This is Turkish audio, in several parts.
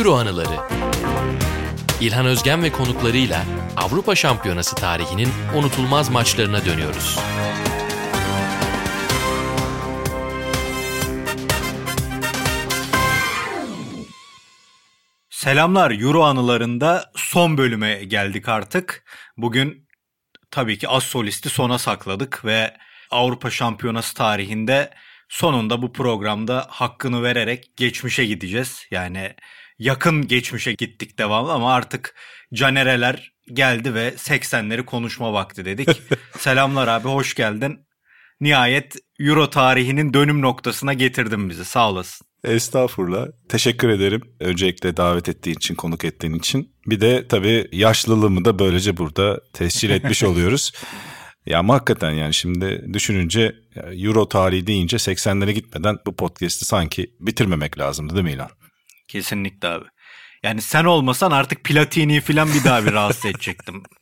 Euro anıları. İlhan Özgen ve konuklarıyla Avrupa Şampiyonası tarihinin unutulmaz maçlarına dönüyoruz. Selamlar Euro anılarında son bölüme geldik artık. Bugün tabii ki az solisti sona sakladık ve Avrupa Şampiyonası tarihinde sonunda bu programda hakkını vererek geçmişe gideceğiz. Yani yakın geçmişe gittik devamlı ama artık canereler geldi ve 80'leri konuşma vakti dedik. Selamlar abi hoş geldin. Nihayet Euro tarihinin dönüm noktasına getirdin bizi sağ olasın. Estağfurullah. Teşekkür ederim. Öncelikle davet ettiğin için, konuk ettiğin için. Bir de tabii yaşlılığımı da böylece burada tescil etmiş oluyoruz. Ya ama hakikaten yani şimdi düşününce Euro tarihi deyince 80'lere gitmeden bu podcast'i sanki bitirmemek lazımdı değil mi İlhan? Kesinlikle abi. Yani sen olmasan artık Platini falan bir daha bir rahatsız edecektim.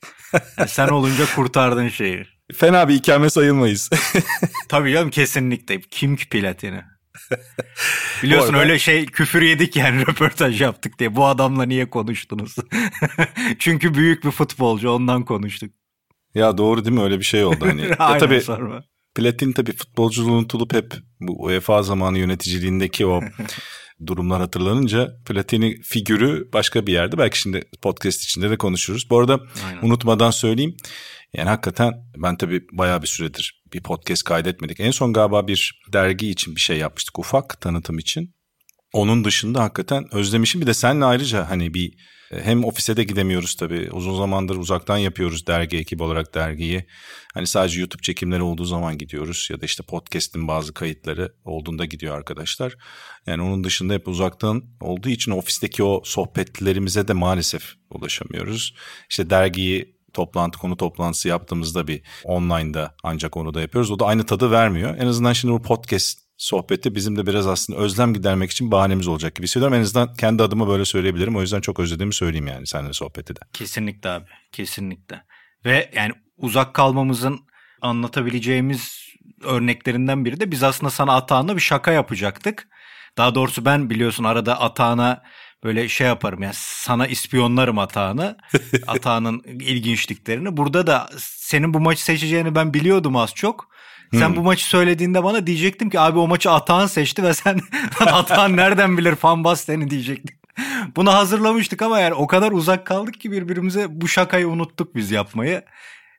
Yani sen olunca kurtardın şeyi. Fena bir ikame sayılmayız. Tabii canım kesinlikle. Kim ki Platini? Biliyorsun arada... öyle şey küfür yedik yani röportaj yaptık diye. Bu adamla niye konuştunuz? Çünkü büyük bir futbolcu ondan konuştuk. Ya doğru değil mi öyle bir şey oldu hani. Aynen ya tabii, sorma. Platin tabii futbolculuğu unutulup hep bu UEFA zamanı yöneticiliğindeki o durumlar hatırlanınca Platini figürü başka bir yerde. Belki şimdi podcast içinde de konuşuruz. Bu arada Aynen. unutmadan söyleyeyim. Yani hakikaten ben tabii bayağı bir süredir bir podcast kaydetmedik. En son galiba bir dergi için bir şey yapmıştık ufak tanıtım için. Onun dışında hakikaten özlemişim. Bir de seninle ayrıca hani bir hem ofise de gidemiyoruz tabii. Uzun zamandır uzaktan yapıyoruz dergi ekibi olarak dergiyi. Hani sadece YouTube çekimleri olduğu zaman gidiyoruz ya da işte podcast'in bazı kayıtları olduğunda gidiyor arkadaşlar. Yani onun dışında hep uzaktan olduğu için ofisteki o sohbetlerimize de maalesef ulaşamıyoruz. İşte dergiyi toplantı konu toplantısı yaptığımızda bir online'da ancak onu da yapıyoruz. O da aynı tadı vermiyor. En azından şimdi bu podcast sohbeti bizim de biraz aslında özlem gidermek için bahanemiz olacak gibi hissediyorum. En azından kendi adıma böyle söyleyebilirim. O yüzden çok özlediğimi söyleyeyim yani seninle sohbeti de. Kesinlikle abi. Kesinlikle. Ve yani uzak kalmamızın anlatabileceğimiz örneklerinden biri de biz aslında sana Atahan'la bir şaka yapacaktık. Daha doğrusu ben biliyorsun arada Atahan'a böyle şey yaparım yani sana ispiyonlarım Atağan'ı. Atağan'ın ilginçliklerini. Burada da senin bu maçı seçeceğini ben biliyordum az çok. Sen hmm. bu maçı söylediğinde bana diyecektim ki abi o maçı Atağan seçti ve sen Atağan nereden bilir fanbas seni diyecektim. Bunu hazırlamıştık ama yani o kadar uzak kaldık ki birbirimize bu şakayı unuttuk biz yapmayı.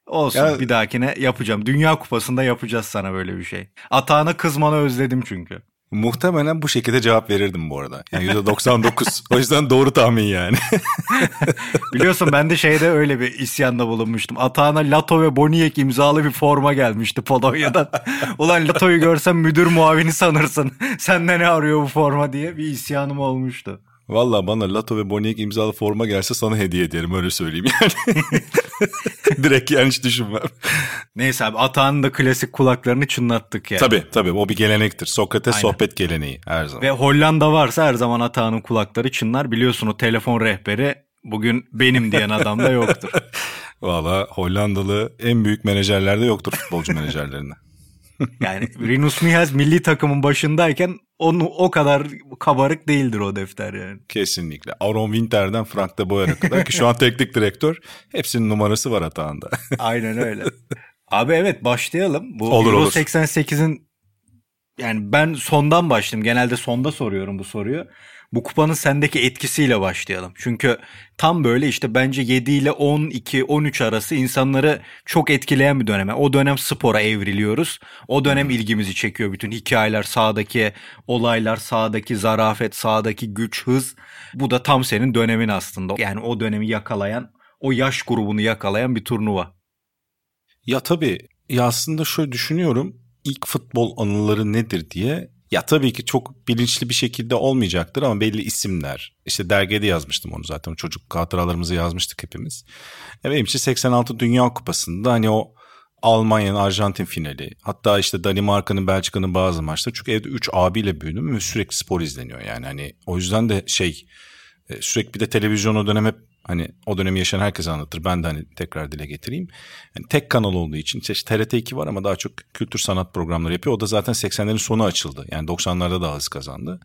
Olsun ya, bir dahakine yapacağım. Dünya Kupası'nda yapacağız sana böyle bir şey. Atağına kızmanı özledim çünkü. Muhtemelen bu şekilde cevap verirdim bu arada. Yani %99. o yüzden doğru tahmin yani. Biliyorsun ben de şeyde öyle bir isyanda bulunmuştum. Atağına Lato ve Boniyek imzalı bir forma gelmişti Polonya'dan. Ulan Lato'yu görsem müdür muavini sanırsın. Sende ne arıyor bu forma diye bir isyanım olmuştu. Valla bana Lato ve Boniek imzalı forma gelse sana hediye ederim öyle söyleyeyim yani. Direkt yani hiç düşünmem. Neyse abi Atağan'ın da klasik kulaklarını çınlattık yani. Tabii tabii o bir gelenektir. Sokrates Aynen. sohbet geleneği her zaman. Ve Hollanda varsa her zaman Atağan'ın kulakları çınlar. Biliyorsun o telefon rehberi bugün benim diyen adam da yoktur. Valla Hollandalı en büyük menajerlerde yoktur futbolcu menajerlerinde. yani Rinus Michels milli takımın başındayken onu o kadar kabarık değildir o defter yani. Kesinlikle. Aaron Winter'den Frank de Boer'a kadar ki şu an teknik direktör hepsinin numarası var hatağında. Aynen öyle. Abi evet başlayalım. Bu olur, Euro olur. 88'in yani ben sondan başlayayım. Genelde sonda soruyorum bu soruyu bu kupanın sendeki etkisiyle başlayalım. Çünkü tam böyle işte bence 7 ile 12 13 arası insanları çok etkileyen bir döneme. O dönem spora evriliyoruz. O dönem hmm. ilgimizi çekiyor bütün hikayeler, sahadaki olaylar, sahadaki zarafet, sahadaki güç, hız. Bu da tam senin dönemin aslında. Yani o dönemi yakalayan, o yaş grubunu yakalayan bir turnuva. Ya tabii ya aslında şöyle düşünüyorum. İlk futbol anıları nedir diye ya tabii ki çok bilinçli bir şekilde olmayacaktır ama belli isimler. İşte dergide yazmıştım onu zaten. Çocuk hatıralarımızı yazmıştık hepimiz. Ya benim için 86 Dünya Kupası'nda hani o Almanya'nın Arjantin finali. Hatta işte Danimarka'nın Belçika'nın bazı maçları. Çünkü evde 3 abiyle büyüdüm ve sürekli spor izleniyor. Yani hani o yüzden de şey e, sürekli bir de televizyon o dönem hep hani o dönemi yaşayan herkes anlatır. Ben de hani tekrar dile getireyim. Yani tek kanal olduğu için işte TRT 2 var ama daha çok kültür sanat programları yapıyor. O da zaten 80'lerin sonu açıldı. Yani 90'larda daha hız kazandı.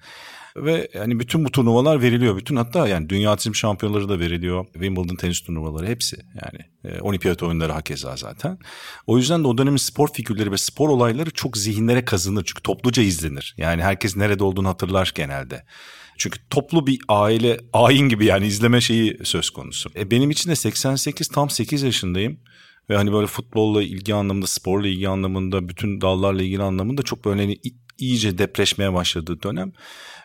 Ve hani bütün bu turnuvalar veriliyor. Bütün hatta yani dünya atletizm şampiyonları da veriliyor. Wimbledon tenis turnuvaları hepsi yani. E, olimpiyat oyunları hakeza zaten. O yüzden de o dönemin spor figürleri ve spor olayları çok zihinlere kazınır. Çünkü topluca izlenir. Yani herkes nerede olduğunu hatırlar genelde. Çünkü toplu bir aile, ayin gibi yani izleme şeyi söz konusu. E benim için de 88 tam 8 yaşındayım. Ve hani böyle futbolla ilgi anlamında, sporla ilgi anlamında, bütün dallarla ilgili anlamında çok böyle hani iyice depreşmeye başladığı dönem.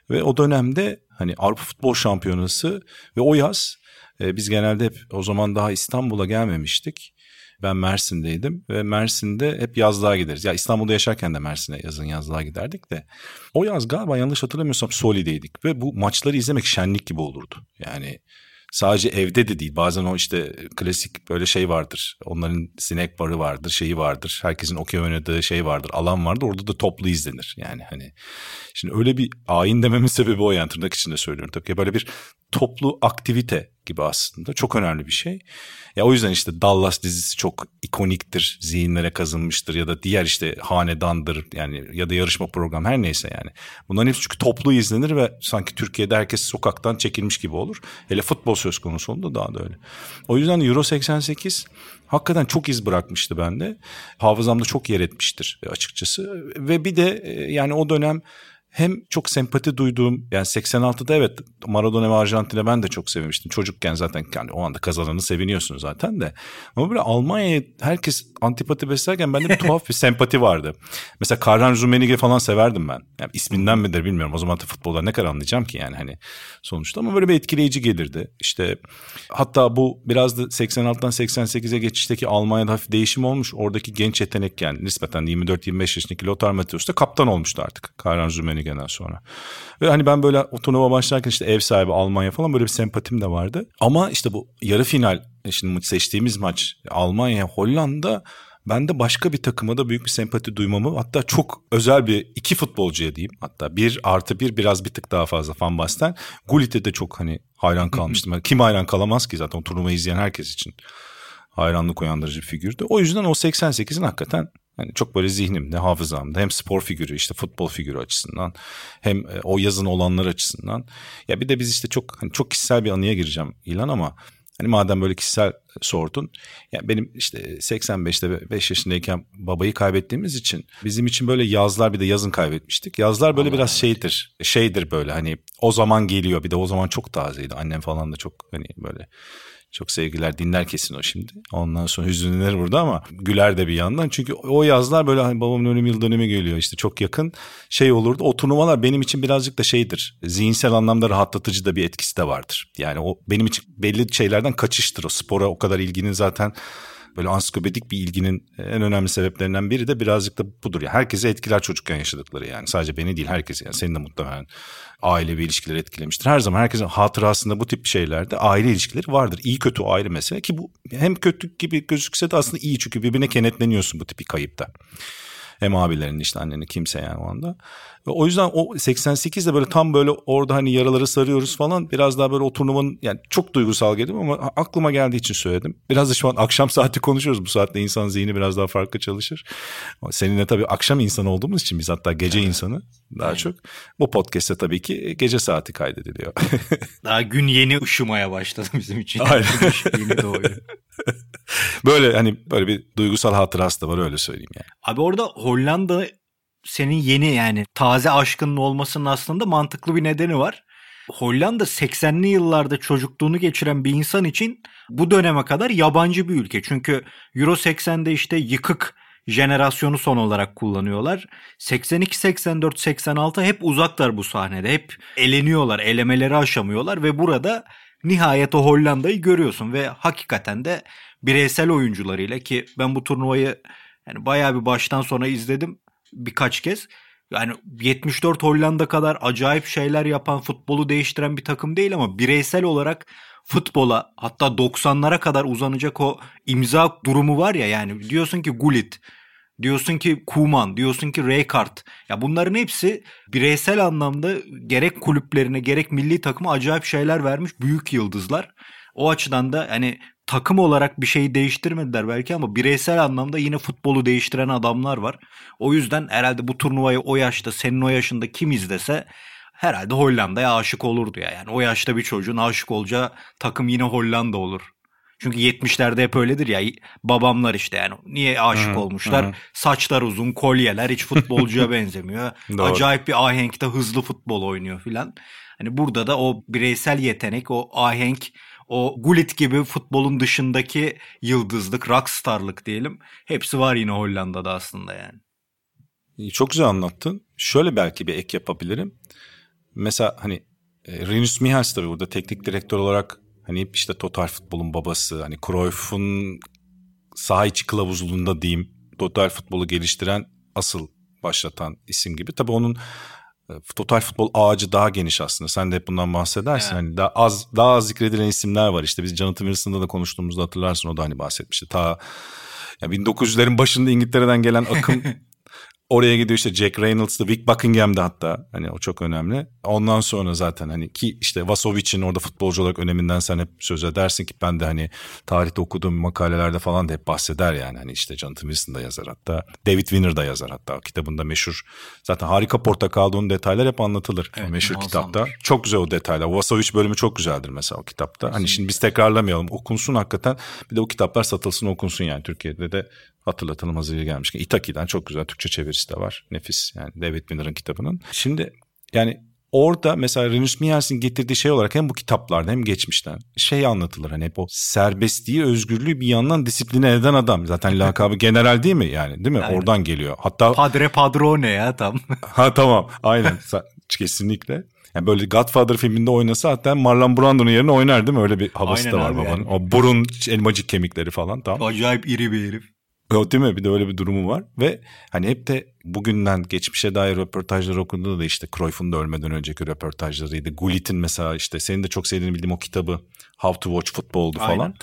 Ve o dönemde hani Avrupa Futbol Şampiyonası ve o yaz e, biz genelde hep o zaman daha İstanbul'a gelmemiştik. Ben Mersin'deydim ve Mersin'de hep yazlığa gideriz. Ya İstanbul'da yaşarken de Mersin'e yazın yazlığa giderdik de. O yaz galiba yanlış hatırlamıyorsam Soli'deydik ve bu maçları izlemek şenlik gibi olurdu. Yani sadece evde de değil bazen o işte klasik böyle şey vardır. Onların sinek barı vardır, şeyi vardır. Herkesin okey oynadığı şey vardır, alan vardır. Orada da toplu izlenir. Yani hani şimdi öyle bir ayin dememin sebebi o yani tırnak içinde söylüyorum. Tabii böyle bir toplu aktivite gibi aslında. Çok önemli bir şey. Ya o yüzden işte Dallas dizisi çok ikoniktir, zihinlere kazınmıştır ya da diğer işte hanedandır yani ya da yarışma program her neyse yani. Bunların hepsi çünkü toplu izlenir ve sanki Türkiye'de herkes sokaktan çekilmiş gibi olur. Hele futbol söz konusu oldu daha da öyle. O yüzden Euro 88 hakikaten çok iz bırakmıştı bende. Hafızamda çok yer etmiştir açıkçası. Ve bir de e, yani o dönem hem çok sempati duyduğum yani 86'da evet Maradona ve Arjantin'e ben de çok sevmiştim. Çocukken zaten yani o anda kazananı seviniyorsun zaten de. Ama böyle Almanya'ya herkes antipati beslerken bende bir tuhaf bir sempati vardı. Mesela Karhan Rummenigge falan severdim ben. Yani isminden midir bilmiyorum. O zaman da futbolda ne kadar anlayacağım ki yani hani sonuçta ama böyle bir etkileyici gelirdi. İşte hatta bu biraz da 86'dan 88'e geçişteki Almanya'da hafif değişim olmuş. Oradaki genç yetenek yani nispeten 24-25 yaşındaki Lothar Matthäus da kaptan olmuştu artık. Karhan Rummenigge Rummenigge'den sonra. Ve hani ben böyle o turnuva başlarken işte ev sahibi Almanya falan böyle bir sempatim de vardı. Ama işte bu yarı final şimdi seçtiğimiz maç Almanya Hollanda ben de başka bir takıma da büyük bir sempati duymamı hatta çok özel bir iki futbolcuya diyeyim hatta bir artı bir biraz bir tık daha fazla Van Basten. Gullit'e de çok hani hayran kalmıştım. Kim hayran kalamaz ki zaten o turnuvayı izleyen herkes için hayranlık uyandırıcı bir figürdü. O yüzden o 88'in hakikaten yani çok böyle zihnimde, hafızamda hem spor figürü işte futbol figürü açısından hem e, o yazın olanlar açısından. Ya bir de biz işte çok hani çok kişisel bir anıya gireceğim ilan ama hani madem böyle kişisel sordun. Ya benim işte 85'te 5 yaşındayken babayı kaybettiğimiz için bizim için böyle yazlar bir de yazın kaybetmiştik. Yazlar böyle Allah biraz şeydir. Şeydir böyle hani o zaman geliyor. Bir de o zaman çok tazeydi. Annem falan da çok hani böyle çok sevgiler dinler kesin o şimdi. Ondan sonra hüzünlenir burada ama güler de bir yandan. Çünkü o yazlar böyle hani babamın ölüm yıl dönemi geliyor işte çok yakın şey olurdu. O turnuvalar benim için birazcık da şeydir. Zihinsel anlamda rahatlatıcı da bir etkisi de vardır. Yani o benim için belli şeylerden kaçıştır. O spora o kadar ilginin zaten böyle ansiklopedik bir ilginin en önemli sebeplerinden biri de birazcık da budur. Yani herkese etkiler çocukken yaşadıkları yani. Sadece beni değil herkese yani senin de muhtemelen ailevi ilişkileri etkilemiştir. Her zaman herkesin hatırasında bu tip şeylerde aile ilişkileri vardır. İyi kötü ayrı mesele ki bu hem kötü gibi gözükse de aslında iyi çünkü birbirine kenetleniyorsun bu tip bir kayıpta. Hem abilerin işte annenin kimse yani o anda. Ve o yüzden o 88'de böyle tam böyle orada hani yaraları sarıyoruz falan biraz daha böyle o turnuvanın yani çok duygusal geldim ama aklıma geldiği için söyledim. Biraz da şu an akşam saati konuşuyoruz. Bu saatte insan zihni biraz daha farklı çalışır. Seninle tabii akşam insanı olduğumuz için biz hatta gece insanı daha çok. Bu podcast'te tabii ki gece saati kaydediliyor. daha gün yeni ışımaya başladı bizim için. Aynen. yeni doğuyor. böyle hani böyle bir duygusal hatırası da var öyle söyleyeyim yani. Abi orada Hollanda senin yeni yani taze aşkının olmasının aslında mantıklı bir nedeni var. Hollanda 80'li yıllarda çocukluğunu geçiren bir insan için bu döneme kadar yabancı bir ülke. Çünkü Euro 80'de işte yıkık jenerasyonu son olarak kullanıyorlar. 82, 84, 86 hep uzaklar bu sahnede. Hep eleniyorlar, elemeleri aşamıyorlar ve burada nihayet o Hollanda'yı görüyorsun ve hakikaten de bireysel oyuncularıyla ki ben bu turnuvayı yani bayağı bir baştan sona izledim birkaç kez. Yani 74 Hollanda kadar acayip şeyler yapan, futbolu değiştiren bir takım değil ama bireysel olarak futbola hatta 90'lara kadar uzanacak o imza durumu var ya yani diyorsun ki Gullit, diyorsun ki Kuman, diyorsun ki Rijkaard. Ya bunların hepsi bireysel anlamda gerek kulüplerine gerek milli takıma acayip şeyler vermiş büyük yıldızlar. O açıdan da hani takım olarak bir şeyi değiştirmediler belki ama bireysel anlamda yine futbolu değiştiren adamlar var. O yüzden herhalde bu turnuvayı o yaşta senin o yaşında kim izlese herhalde Hollanda'ya aşık olurdu ya. Yani o yaşta bir çocuğun aşık olacağı takım yine Hollanda olur. Çünkü 70'lerde hep öyledir ya babamlar işte yani niye aşık hı, olmuşlar? Hı. Saçlar uzun, kolyeler hiç futbolcuya benzemiyor. Acayip bir ahenkte hızlı futbol oynuyor filan. Hani burada da o bireysel yetenek, o ahenk, o Gullit gibi futbolun dışındaki yıldızlık, rockstarlık diyelim. Hepsi var yine Hollanda'da aslında yani. Çok güzel anlattın. Şöyle belki bir ek yapabilirim. Mesela hani e, Rinus Michels tabii burada teknik direktör olarak hani işte total futbolun babası. Hani Cruyff'un saha içi kılavuzluğunda diyeyim total futbolu geliştiren asıl başlatan isim gibi. Tabii onun total futbol ağacı daha geniş aslında. Sen de hep bundan bahsedersin. Evet. Hani daha az daha az zikredilen isimler var. İşte biz Jonathan Wilson'da da konuştuğumuzda hatırlarsın o da hani bahsetmişti. Ta ya 1900'lerin başında İngiltere'den gelen akım Oraya gidiyor işte Jack Reynolds'da, Vic Buckingham'da hatta hani o çok önemli. Ondan sonra zaten hani ki işte Vasovic'in orada futbolcu olarak öneminden sen hep söz edersin ki ben de hani tarihte okuduğum makalelerde falan da hep bahseder yani. Hani işte Jonathan Wilson da yazar hatta. David Winner da yazar hatta o kitabında meşhur. Zaten harika portakalda onun detaylar hep anlatılır. Evet, o meşhur kitapta. Çok güzel o detaylar. Vasovic bölümü çok güzeldir mesela o kitapta. Kesinlikle. Hani şimdi biz tekrarlamayalım. Okunsun hakikaten. Bir de o kitaplar satılsın okunsun yani. Türkiye'de de hatırlatalım hazır gelmişken. Itaki'den çok güzel Türkçe çevirisi de var. Nefis yani David Miller'ın kitabının. Şimdi yani orada mesela Rinus Michels'in getirdiği şey olarak hem bu kitaplarda hem geçmişten şey anlatılır. Hani hep o serbestliği, özgürlüğü bir yandan disipline eden adam. Zaten lakabı general değil mi yani değil mi? Aynen. Oradan geliyor. Hatta Padre Padrone ya tam. ha tamam aynen kesinlikle. Yani böyle Godfather filminde oynasa hatta Marlon Brando'nun yerine oynar değil mi? Öyle bir havası Aynen da var babanın. Yani. O burun, elmacık kemikleri falan tam. Acayip iri bir herif. O değil mi? Bir de öyle bir durumu var. Ve hani hep de bugünden geçmişe dair röportajlar okuduğunda da işte Cruyff'un da ölmeden önceki röportajlarıydı. Gullit'in mesela işte senin de çok sevdiğini bildiğim o kitabı How to Watch Football'du falan. Aynen.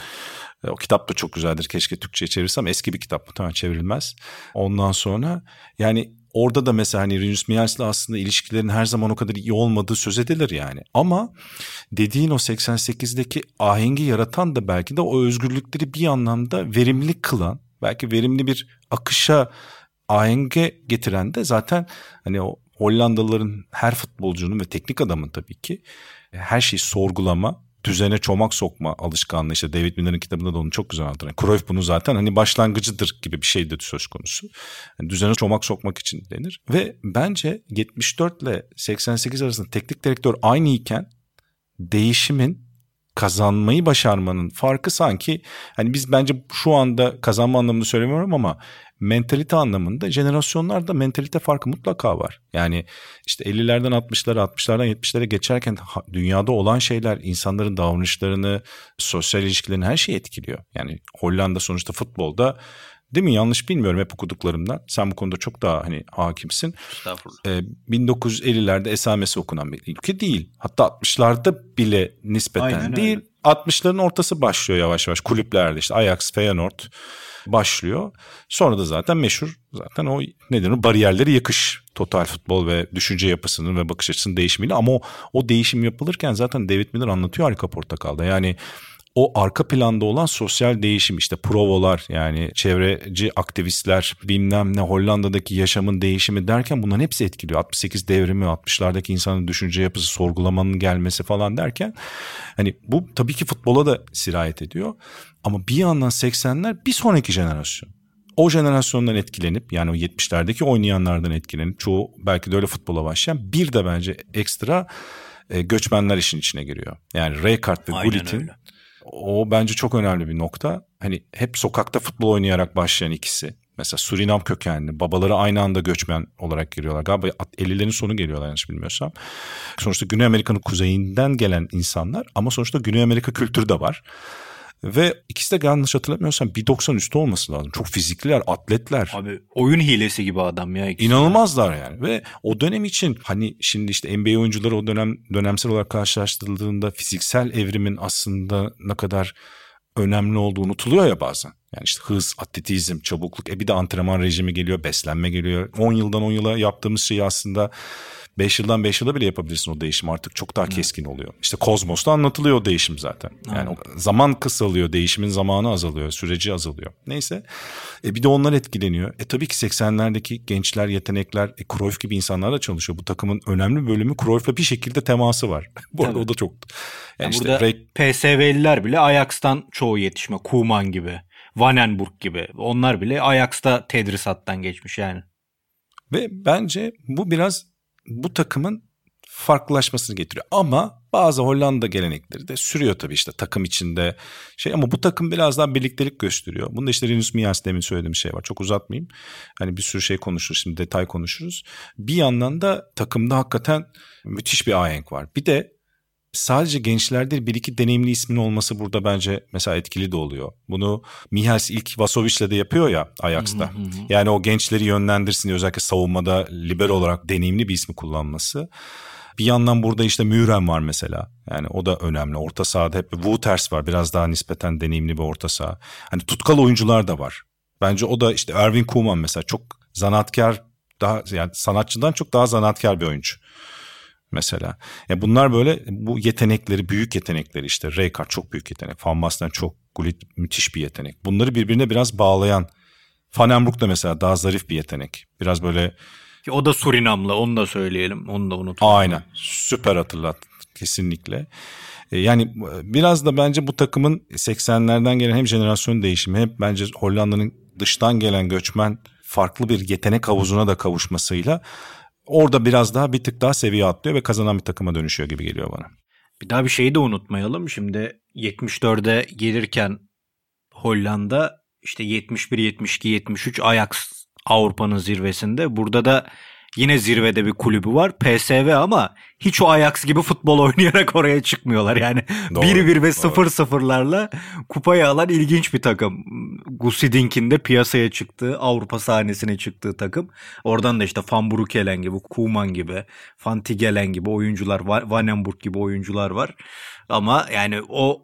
E, o kitap da çok güzeldir. Keşke Türkçe'ye çevirsem. Eski bir kitap muhtemelen çevrilmez. Ondan sonra yani orada da mesela hani Rinus Michels'le aslında ilişkilerin her zaman o kadar iyi olmadığı söz edilir yani. Ama dediğin o 88'deki ahengi yaratan da belki de o özgürlükleri bir anlamda verimli kılan belki verimli bir akışa ahenge getiren de zaten hani o Hollandalıların her futbolcunun ve teknik adamın tabii ki e, her şeyi sorgulama, düzene çomak sokma alışkanlığı işte David Miller'ın kitabında da onu çok güzel anlatır. Yani Cruyff bunu zaten hani başlangıcıdır gibi bir şeydi söz konusu. Yani düzene çomak sokmak için denir. Ve bence 74 ile 88 arasında teknik direktör aynı iken değişimin kazanmayı başarmanın farkı sanki hani biz bence şu anda kazanma anlamında söylemiyorum ama mentalite anlamında jenerasyonlarda mentalite farkı mutlaka var. Yani işte 50'lerden 60'lara 60'lardan 70'lere geçerken dünyada olan şeyler insanların davranışlarını, sosyal ilişkilerini her şeyi etkiliyor. Yani Hollanda sonuçta futbolda Değil mi? Yanlış bilmiyorum hep okuduklarımdan. Sen bu konuda çok daha hani hakimsin. Estağfurullah. Ee, 1950'lerde esamesi okunan bir ülke değil. Hatta 60'larda bile nispeten Aynen değil. Öyle. 60'ların ortası başlıyor yavaş yavaş kulüplerde işte Ajax, Feyenoord başlıyor. Sonra da zaten meşhur zaten o nedir o bariyerleri yakış total futbol ve düşünce yapısının ve bakış açısının değişimiyle ama o, o değişim yapılırken zaten David Miller anlatıyor harika portakalda. Yani o arka planda olan sosyal değişim işte provolar yani çevreci aktivistler bilmem ne Hollanda'daki yaşamın değişimi derken bunların hepsi etkiliyor. 68 devrimi 60'lardaki insanın düşünce yapısı sorgulamanın gelmesi falan derken hani bu tabii ki futbola da sirayet ediyor. Ama bir yandan 80'ler bir sonraki jenerasyon o jenerasyondan etkilenip yani o 70'lerdeki oynayanlardan etkilenip çoğu belki de öyle futbola başlayan bir de bence ekstra e, göçmenler işin içine giriyor. Yani Rijkaard ve Gullit'in o bence çok önemli bir nokta. Hani hep sokakta futbol oynayarak başlayan ikisi. Mesela Surinam kökenli. Babaları aynı anda göçmen olarak giriyorlar. Galiba 50'lerin sonu geliyorlar yanlış bilmiyorsam. Sonuçta Güney Amerika'nın kuzeyinden gelen insanlar ama sonuçta Güney Amerika kültürü de var. Ve ikisi de yanlış hatırlamıyorsam 1.90 üstü olması lazım. Çok fizikliler, atletler. Abi oyun hilesi gibi adam ya. İkisi İnanılmazlar yani. Ve o dönem için hani şimdi işte NBA oyuncuları o dönem dönemsel olarak karşılaştırıldığında fiziksel evrimin aslında ne kadar önemli olduğu unutuluyor ya bazen. Yani işte hız, atletizm, çabukluk, e bir de antrenman rejimi geliyor, beslenme geliyor. 10 yıldan 10 yıla yaptığımız şeyi aslında 5 yıldan 5 yıla bile yapabilirsin o değişim artık çok daha keskin oluyor. İşte Kozmos'ta anlatılıyor o değişim zaten. Yani o zaman kısalıyor, değişimin zamanı azalıyor, süreci azalıyor. Neyse e bir de onlar etkileniyor. E tabii ki 80'lerdeki gençler, yetenekler, e Cruyff gibi insanlarla çalışıyor. Bu takımın önemli bir bölümü Cruyff'la bir şekilde teması var. Bu arada o da çok... Yani, yani işte burada Ray... PSV'liler bile Ajax'tan çoğu yetişme. Kuman gibi, Vanenburg gibi. Onlar bile Ajax'ta tedrisattan geçmiş yani. Ve bence bu biraz bu takımın farklılaşmasını getiriyor. Ama bazı Hollanda gelenekleri de sürüyor tabii işte takım içinde şey ama bu takım biraz daha birliktelik gösteriyor. Bunda işte Rinus Mias demin söylediğim şey var. Çok uzatmayayım. Hani bir sürü şey konuşuruz şimdi detay konuşuruz. Bir yandan da takımda hakikaten müthiş bir ahenk var. Bir de sadece gençler değil bir iki deneyimli ismin olması burada bence mesela etkili de oluyor. Bunu Mihals ilk Vasovic'le de yapıyor ya Ajax'ta. yani o gençleri yönlendirsin diye özellikle savunmada libero olarak deneyimli bir ismi kullanması. Bir yandan burada işte Müren var mesela. Yani o da önemli. Orta sahada hep Wouters var. Biraz daha nispeten deneyimli bir orta saha. Hani tutkal oyuncular da var. Bence o da işte Erwin Koeman mesela çok zanaatkar daha yani sanatçıdan çok daha zanaatkar bir oyuncu mesela. Ya bunlar böyle bu yetenekleri, büyük yetenekleri işte Rijkaard çok büyük yetenek. Van Basten çok, Gullit müthiş bir yetenek. Bunları birbirine biraz bağlayan Van Enbroek da mesela daha zarif bir yetenek. Biraz böyle ki o da Surinamlı onu da söyleyelim. Onu da unutmayalım. Aynen. Süper hatırlat kesinlikle. E, yani biraz da bence bu takımın 80'lerden gelen hem jenerasyon değişimi hem bence Hollanda'nın dıştan gelen göçmen farklı bir yetenek havuzuna da kavuşmasıyla orada biraz daha bir tık daha seviye atlıyor ve kazanan bir takıma dönüşüyor gibi geliyor bana. Bir daha bir şeyi de unutmayalım. Şimdi 74'e gelirken Hollanda işte 71, 72, 73 Ajax Avrupa'nın zirvesinde. Burada da Yine zirvede bir kulübü var. PSV ama hiç o Ajax gibi futbol oynayarak oraya çıkmıyorlar. Yani 1-1 ve 0-0'larla kupayı alan ilginç bir takım. Gusidink'in de piyasaya çıktığı, Avrupa sahnesine çıktığı takım. Oradan da işte Van Broekelen gibi, Koeman gibi, Van Tigelen gibi oyuncular var. Vanenburg gibi oyuncular var. Ama yani o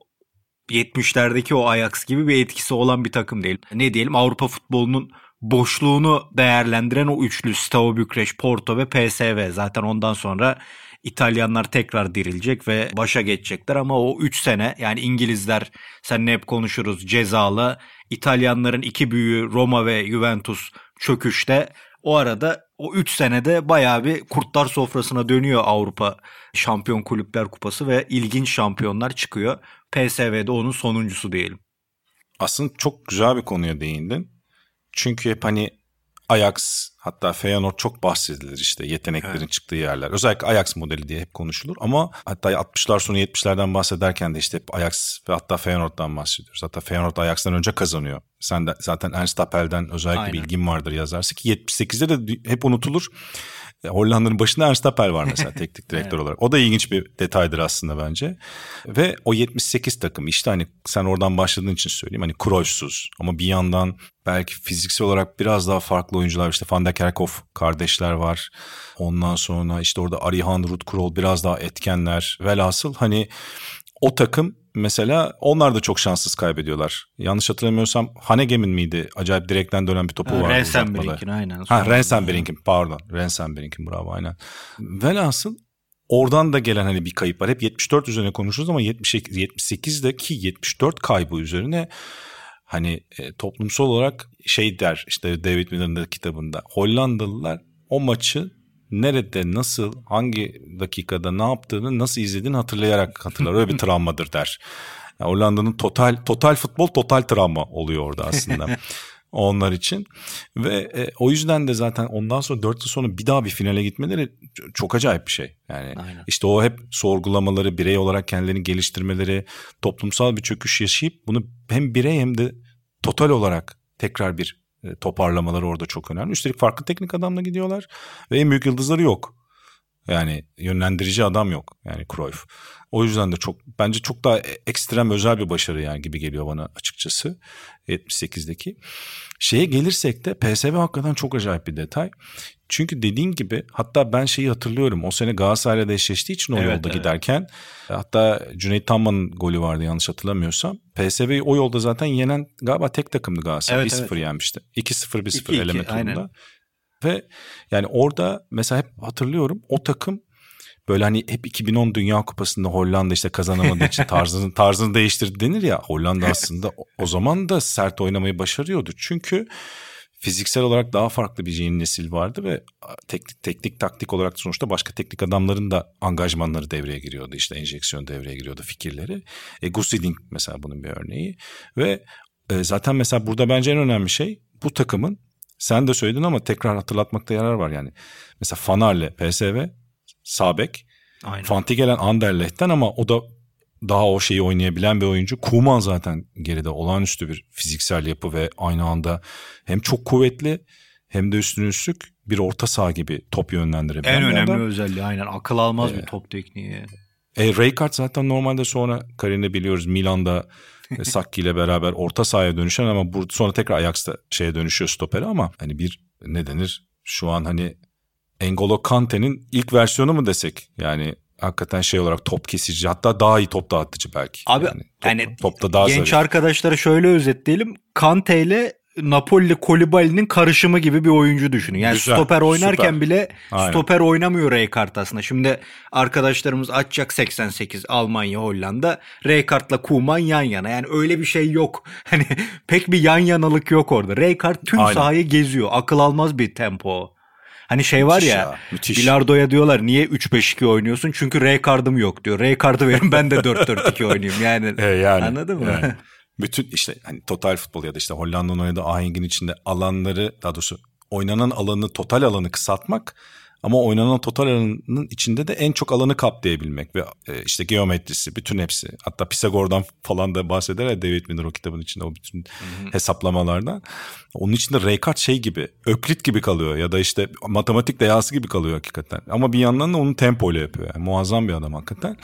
70'lerdeki o Ajax gibi bir etkisi olan bir takım değil. Ne diyelim Avrupa futbolunun boşluğunu değerlendiren o üçlü Steaua Bükreş, Porto ve PSV. Zaten ondan sonra İtalyanlar tekrar dirilecek ve başa geçecekler ama o 3 sene yani İngilizler seninle hep konuşuruz cezalı. İtalyanların iki büyüğü Roma ve Juventus çöküşte. O arada o 3 senede bayağı bir kurtlar sofrasına dönüyor Avrupa Şampiyon Kulüpler Kupası ve ilginç şampiyonlar çıkıyor. PSV'de onun sonuncusu diyelim. Aslında çok güzel bir konuya değindin. Çünkü hep hani Ajax hatta Feyenoord çok bahsedilir işte yeteneklerin evet. çıktığı yerler. Özellikle Ajax modeli diye hep konuşulur ama hatta 60'lar sonu 70'lerden bahsederken de işte hep Ajax ve hatta Feyenoord'dan bahsediyoruz. Hatta Feyenoord Ajax'tan önce kazanıyor. Sen de zaten Ernst Appel'den özellikle Aynen. bilgin vardır yazarsın ki 78'de de hep unutulur. E, Hollanda'nın başında Ernst Appel var mesela teknik direktör evet. olarak. O da ilginç bir detaydır aslında bence. Ve o 78 takım işte hani sen oradan başladığın için söyleyeyim. Hani Cruyff'suz ama bir yandan belki fiziksel olarak biraz daha farklı oyuncular. işte Van der Kerkhoff kardeşler var. Ondan sonra işte orada Arihan Rutkrol biraz daha etkenler. Velhasıl hani o takım mesela onlar da çok şanssız kaybediyorlar. Yanlış hatırlamıyorsam Hanegem'in miydi? Acayip direkten dönen bir topu vardı. Rensenbrink'in aynen. Ha Rensenbrink'in pardon. Rensenbrink'in bravo aynen. Velhasıl oradan da gelen hani bir kayıp var. Hep 74 üzerine konuşuruz ama 78, 78'deki 74 kaybı üzerine hani e, toplumsal olarak şey der işte David Miller'ın da kitabında Hollandalılar o maçı nerede, nasıl, hangi dakikada ne yaptığını nasıl izlediğini hatırlayarak hatırlar. Öyle bir travmadır der. Yani Hollanda'nın total total futbol total travma oluyor orada aslında. onlar için ve e, o yüzden de zaten ondan sonra 4 yıl sonra bir daha bir finale gitmeleri çok acayip bir şey. Yani Aynen. işte o hep sorgulamaları, birey olarak kendilerini geliştirmeleri, toplumsal bir çöküş yaşayıp bunu hem birey hem de total olarak tekrar bir toparlamaları orada çok önemli. Üstelik farklı teknik adamla gidiyorlar ve en büyük yıldızları yok. Yani yönlendirici adam yok yani Cruyff. O yüzden de çok bence çok daha ekstrem özel bir başarı yani gibi geliyor bana açıkçası 78'deki. Şeye gelirsek de PSV hakikaten çok acayip bir detay. Çünkü dediğin gibi hatta ben şeyi hatırlıyorum. O sene Galatasaray'la eşleştiği için o evet, yolda evet. giderken hatta Cüneyt Tanman'ın golü vardı yanlış hatırlamıyorsam. PSV'yi o yolda zaten yenen galiba tek takımdı Galatasaray. Evet, 1-0 evet. yenmişti. 2-0 1-0 eleme turunda. Ve yani orada mesela hep hatırlıyorum o takım böyle hani hep 2010 Dünya Kupası'nda Hollanda işte kazanamadığı için tarzını tarzını değiştirdi denir ya. Hollanda aslında o zaman da sert oynamayı başarıyordu. Çünkü fiziksel olarak daha farklı bir yeni nesil vardı ve teknik teknik taktik olarak sonuçta başka teknik adamların da angajmanları devreye giriyordu. İşte enjeksiyon devreye giriyordu fikirleri. E, Gusiding mesela bunun bir örneği ve e, zaten mesela burada bence en önemli şey bu takımın sen de söyledin ama tekrar hatırlatmakta yarar var yani. Mesela Fanar'le PSV, Sabek, Aynen. Fanti gelen Anderlecht'ten ama o da daha o şeyi oynayabilen bir oyuncu. Kuman zaten geride olağanüstü bir fiziksel yapı ve aynı anda hem çok kuvvetli hem de üstüne üstlük bir orta saha gibi top yönlendirebilen En önemli adam. özelliği aynen akıl almaz ee, bir top tekniği. E, Raykart zaten normalde sonra kariyerinde biliyoruz Milan'da Sakki ile beraber orta sahaya dönüşen ama sonra tekrar Ajax'ta şeye dönüşüyor stopere ama hani bir ne denir şu an hani Engolo Kante'nin ilk versiyonu mu desek yani hakikaten şey olarak top kesici hatta daha iyi top dağıtıcı belki. Abi yani, top, yani topta daha genç zarif. arkadaşlara şöyle özetleyelim. Kante ile Napoli Kolibali'nin karışımı gibi bir oyuncu düşünün. Yani Güzel, stoper oynarken süper. bile Aynen. stoper oynamıyor Rijkaard aslında. Şimdi arkadaşlarımız açacak 88 Almanya Hollanda. Rijkaard'la Kuman yan yana. Yani öyle bir şey yok. Hani pek bir yan yanalık yok orada. Rijkaard tüm Aynen. sahayı geziyor. Akıl almaz bir tempo. Hani şey var ya, ya müthiş. bilardoya diyorlar niye 3-5-2 oynuyorsun? Çünkü R kardım yok diyor. R kartı verin ben de 4-4-2 oynayayım. Yani, e yani anladın mı? Yani. Bütün işte hani total futbol ya da işte Hollanda'nın oynadığı ahengin içinde alanları daha doğrusu oynanan alanı total alanı kısaltmak ama oynanan total alanının içinde de en çok alanı kaplayabilmek ve e, işte geometrisi bütün hepsi hatta Pisagor'dan falan da bahseder ya David Miller o kitabın içinde o bütün Hı-hı. hesaplamalardan. Onun içinde Raykart şey gibi Öklit gibi kalıyor ya da işte matematik deyası gibi kalıyor hakikaten. Ama bir yandan da onu tempo ile yapıyor. Yani muazzam bir adam hakikaten.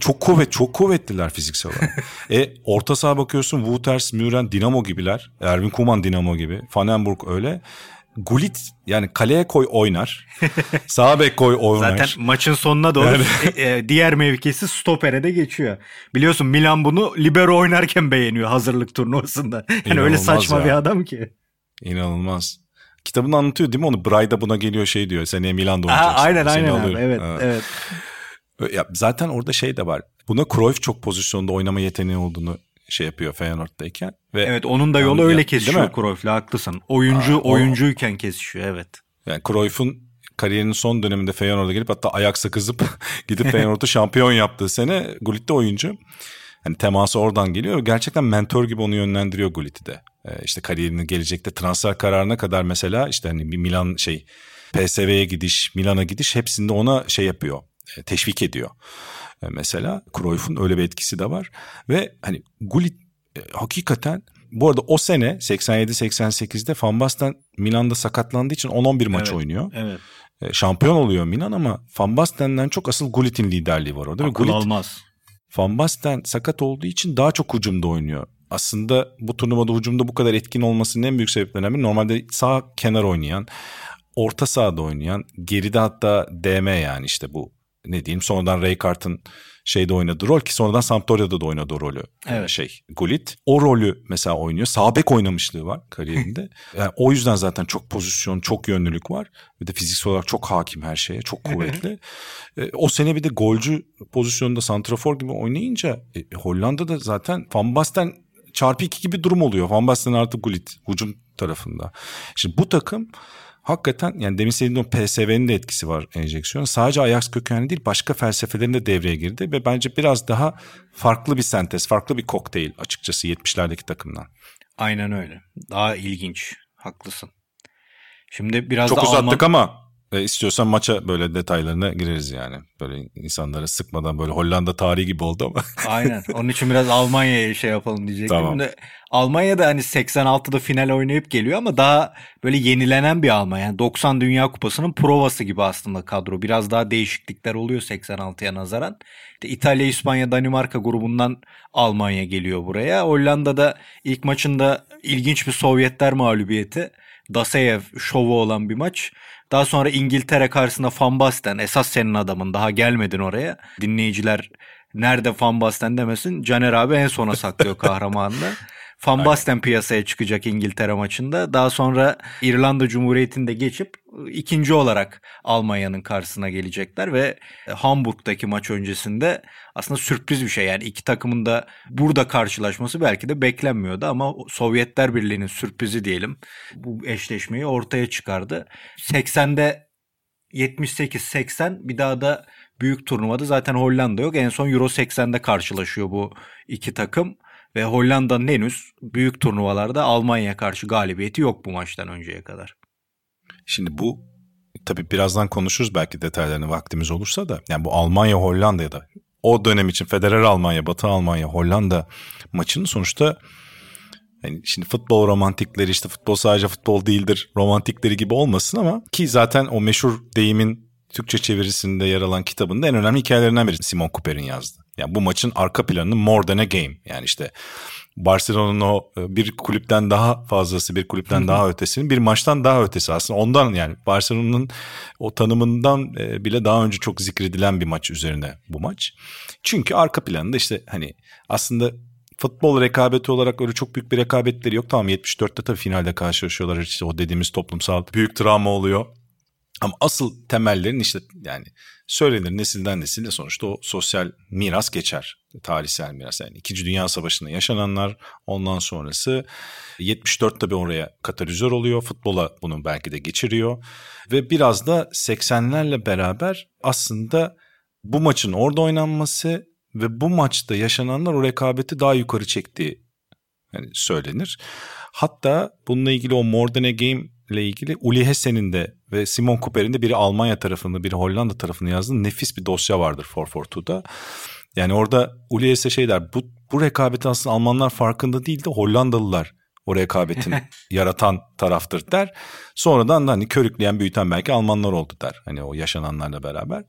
Çok kuvvet, çok kuvvetliler fiziksel olarak. e orta saha bakıyorsun Wouters, Müren, Dinamo gibiler. Erwin Kuman Dinamo gibi. Vandenburg öyle. Gullit yani kaleye koy oynar. Sağ bek koy oynar. Zaten maçın sonuna doğru yani... E, e, diğer mevkisi stopere de geçiyor. Biliyorsun Milan bunu libero oynarken beğeniyor hazırlık turnuvasında. Yani öyle saçma ya. bir adam ki. İnanılmaz. Kitabını anlatıyor değil mi onu? Brayda buna geliyor şey diyor. Seneye Milan'da oynayacaksın. Aa, aynen aynen abi. Evet, ha. evet. Ya zaten orada şey de var. Buna Cruyff çok pozisyonda oynama yeteneği olduğunu şey yapıyor Feyenoord'dayken. Ve evet onun da yolu yani, öyle kesişiyor Cruyff'le haklısın. Oyuncu Aa, oyuncuyken kesişiyor evet. Yani Cruyff'un kariyerinin son döneminde Feyenoord'a gelip hatta ayaksa kızıp gidip Feyenoord'u şampiyon yaptığı sene Gullit de oyuncu. Hani teması oradan geliyor. Gerçekten mentor gibi onu yönlendiriyor Gullit'i de. Ee, işte kariyerinin gelecekte transfer kararına kadar mesela işte hani bir Milan şey PSV'ye gidiş, Milan'a gidiş hepsinde ona şey yapıyor. E, teşvik ediyor. E, mesela Cruyff'un öyle bir etkisi de var ve hani Gullit e, hakikaten bu arada o sene 87-88'de Van Basten Milan'da sakatlandığı için 10-11 maç evet, oynuyor. Evet. Şampiyon oluyor Milan ama Van Basten'den çok asıl Gullit'in liderliği var orada. Akıl Gullit, almaz. Van Basten sakat olduğu için daha çok hücumda oynuyor. Aslında bu turnuvada hücumda bu kadar etkin olmasının en büyük sebeplerinden biri normalde sağ kenar oynayan, orta sahada oynayan, geride hatta DM yani işte bu ne diyeyim sonradan Rijkaard'ın şeyde oynadığı rol ki sonradan Sampdoria'da da oynadı o rolü. E, evet. Şey Gullit. O rolü mesela oynuyor. Sağ bek oynamışlığı var kariyerinde. yani o yüzden zaten çok pozisyon, çok yönlülük var. Bir de fiziksel olarak çok hakim her şeye. Çok kuvvetli. e, o sene bir de golcü pozisyonunda santrafor gibi oynayınca e, Hollanda'da zaten Van Basten çarpı iki gibi durum oluyor. Van Basten artı Gullit hücum tarafında. Şimdi bu takım hakikaten yani demin söylediğim PSV'nin de etkisi var enjeksiyon. Sadece Ajax kökenli değil başka felsefelerin de devreye girdi ve bence biraz daha farklı bir sentez, farklı bir kokteyl açıkçası 70'lerdeki takımdan. Aynen öyle. Daha ilginç. Haklısın. Şimdi biraz Çok da uzattık Alman... ama e, istiyorsan maça böyle detaylarına gireriz yani. Böyle insanları sıkmadan böyle Hollanda tarihi gibi oldu ama. Aynen. Onun için biraz Almanya'ya şey yapalım diyecektim. Tamam. De, Almanya'da hani 86'da final oynayıp geliyor ama daha böyle yenilenen bir Almanya. Yani 90 Dünya Kupası'nın provası gibi aslında kadro. Biraz daha değişiklikler oluyor 86'ya nazaran. İşte İtalya, İspanya, Danimarka grubundan Almanya geliyor buraya. Hollanda'da ilk maçında ilginç bir Sovyetler mağlubiyeti. Daseyev şovu olan bir maç. Daha sonra İngiltere karşısında Van Basten esas senin adamın daha gelmedin oraya. Dinleyiciler nerede Van Basten demesin Caner abi en sona saklıyor kahramanını. Van Basten piyasaya çıkacak İngiltere maçında. Daha sonra İrlanda Cumhuriyeti'nde geçip ikinci olarak Almanya'nın karşısına gelecekler ve Hamburg'daki maç öncesinde aslında sürpriz bir şey. Yani iki takımın da burada karşılaşması belki de beklenmiyordu ama Sovyetler Birliği'nin sürprizi diyelim bu eşleşmeyi ortaya çıkardı. 80'de 78-80 bir daha da büyük turnuvada zaten Hollanda yok. En son Euro 80'de karşılaşıyor bu iki takım. Ve Hollanda'nın henüz büyük turnuvalarda Almanya'ya karşı galibiyeti yok bu maçtan önceye kadar. Şimdi bu tabii birazdan konuşuruz belki detaylarını vaktimiz olursa da. Yani bu Almanya Hollanda ya da o dönem için Federal Almanya, Batı Almanya, Hollanda maçının sonuçta yani şimdi futbol romantikleri işte futbol sadece futbol değildir romantikleri gibi olmasın ama ki zaten o meşhur deyimin Türkçe çevirisinde yer alan kitabında en önemli hikayelerinden biri Simon Cooper'in yazdı. Yani bu maçın arka planını more than a game yani işte Barcelona'nın o e, bir kulüpten daha fazlası, bir kulüpten daha ötesinin bir maçtan daha ötesi aslında ondan yani Barcelona'nın o tanımından e, bile daha önce çok zikredilen bir maç üzerine bu maç. Çünkü arka planında işte hani aslında futbol rekabeti olarak öyle çok büyük bir rekabetleri yok. Tamam 74'te tabii finalde karşılaşıyorlar işte o dediğimiz toplumsal büyük travma oluyor. Ama asıl temellerin işte yani söylenir nesilden nesile sonuçta o sosyal miras geçer. Tarihsel miras yani İkinci Dünya Savaşı'nda yaşananlar ondan sonrası 74 tabii oraya katalizör oluyor. Futbola bunu belki de geçiriyor. Ve biraz da 80'lerle beraber aslında bu maçın orada oynanması ve bu maçta yaşananlar o rekabeti daha yukarı çektiği yani söylenir. Hatta bununla ilgili o More Than a Game ile ilgili Uli Hessen'in de ve Simon Cooper'in de biri Almanya tarafını biri Hollanda tarafını yazdığı nefis bir dosya vardır 442'da. Yani orada Uli Hesse şey der bu, bu rekabeti aslında Almanlar farkında değil de Hollandalılar o rekabetin yaratan taraftır der. Sonradan da hani körükleyen büyüten belki Almanlar oldu der. Hani o yaşananlarla beraber.